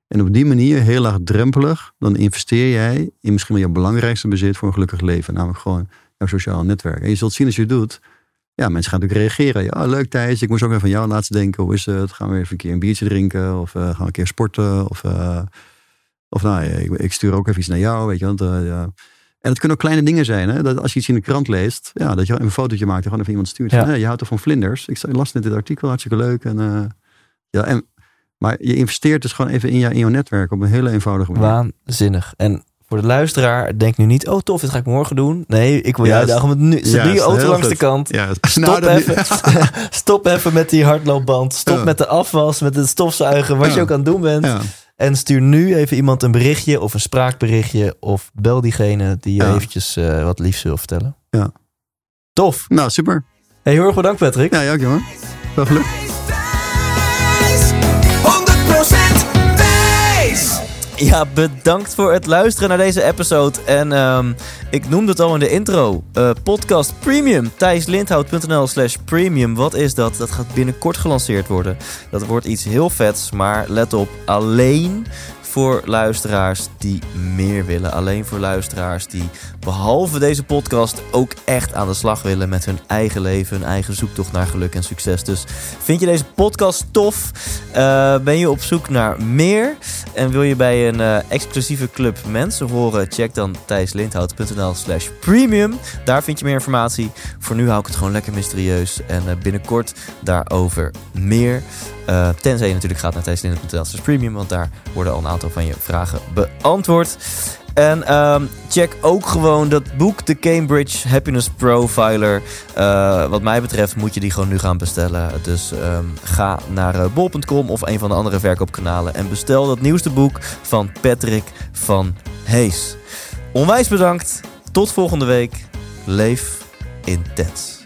Speaker 3: En op die manier, heel laagdrempelig, dan investeer jij in misschien wel je belangrijkste bezit voor een gelukkig leven. Namelijk gewoon jouw sociaal netwerk. En je zult zien als je het doet, ja, mensen gaan natuurlijk reageren. Ja, leuk Thijs, ik moest ook even van jou laten denken. Hoe is het? Gaan we even een keer een biertje drinken? Of uh, gaan we een keer sporten? Of, uh, of nou, ik, ik, stuur ook even iets naar jou, weet je. Want, uh, ja. En het kunnen ook kleine dingen zijn. Hè? Dat als je iets in de krant leest, ja, dat je een fotootje maakt en gewoon even iemand stuurt. Ja. Van, hey, je houdt toch van vlinders? Ik las net dit artikel, hartstikke leuk. En, ja, en, maar je investeert dus gewoon even in, je, in jouw netwerk op een hele eenvoudige
Speaker 4: manier. Waanzinnig. En voor de luisteraar, denk nu niet, oh tof, dit ga ik morgen doen. Nee, ik wil jou uitdagen met nu. Zet nu je auto langs goed. de kant. Ja, stop, nou, even, stop even met die hardloopband. Stop ja. met de afwas, met het stofzuigen, wat je ook aan het doen bent. En stuur nu even iemand een berichtje of een spraakberichtje. Of bel diegene die je eventjes uh, wat liefs wil vertellen.
Speaker 3: Ja.
Speaker 4: Tof.
Speaker 3: Nou, super.
Speaker 4: Hey, heel erg bedankt Patrick.
Speaker 3: Ja, ja, jongen. Wel geluk.
Speaker 1: Ja, bedankt voor het luisteren naar deze episode. En um, ik noemde het al in de intro. Uh, podcast Premium. Thijslindhout.nl slash premium. Wat is dat? Dat gaat binnenkort gelanceerd worden. Dat wordt iets heel vets. Maar let op, alleen voor luisteraars die meer willen. Alleen voor luisteraars die behalve deze podcast ook echt aan de slag willen met hun eigen leven, hun eigen zoektocht naar geluk en succes. Dus vind je deze podcast tof? Uh, ben je op zoek naar meer? En wil je bij een uh, exclusieve club mensen horen? Check dan thijslindhout.nl slash premium. Daar vind je meer informatie. Voor nu hou ik het gewoon lekker mysterieus. En uh, binnenkort daarover meer. Uh, tenzij je natuurlijk gaat naar slash premium. Want daar worden al een aantal van je vragen beantwoord. En um, check ook gewoon dat boek, de Cambridge Happiness Profiler. Uh, wat mij betreft moet je die gewoon nu gaan bestellen. Dus um, ga naar uh, bol.com of een van de andere verkoopkanalen en bestel dat nieuwste boek van Patrick van Hees. Onwijs bedankt. Tot volgende week. Leef intens.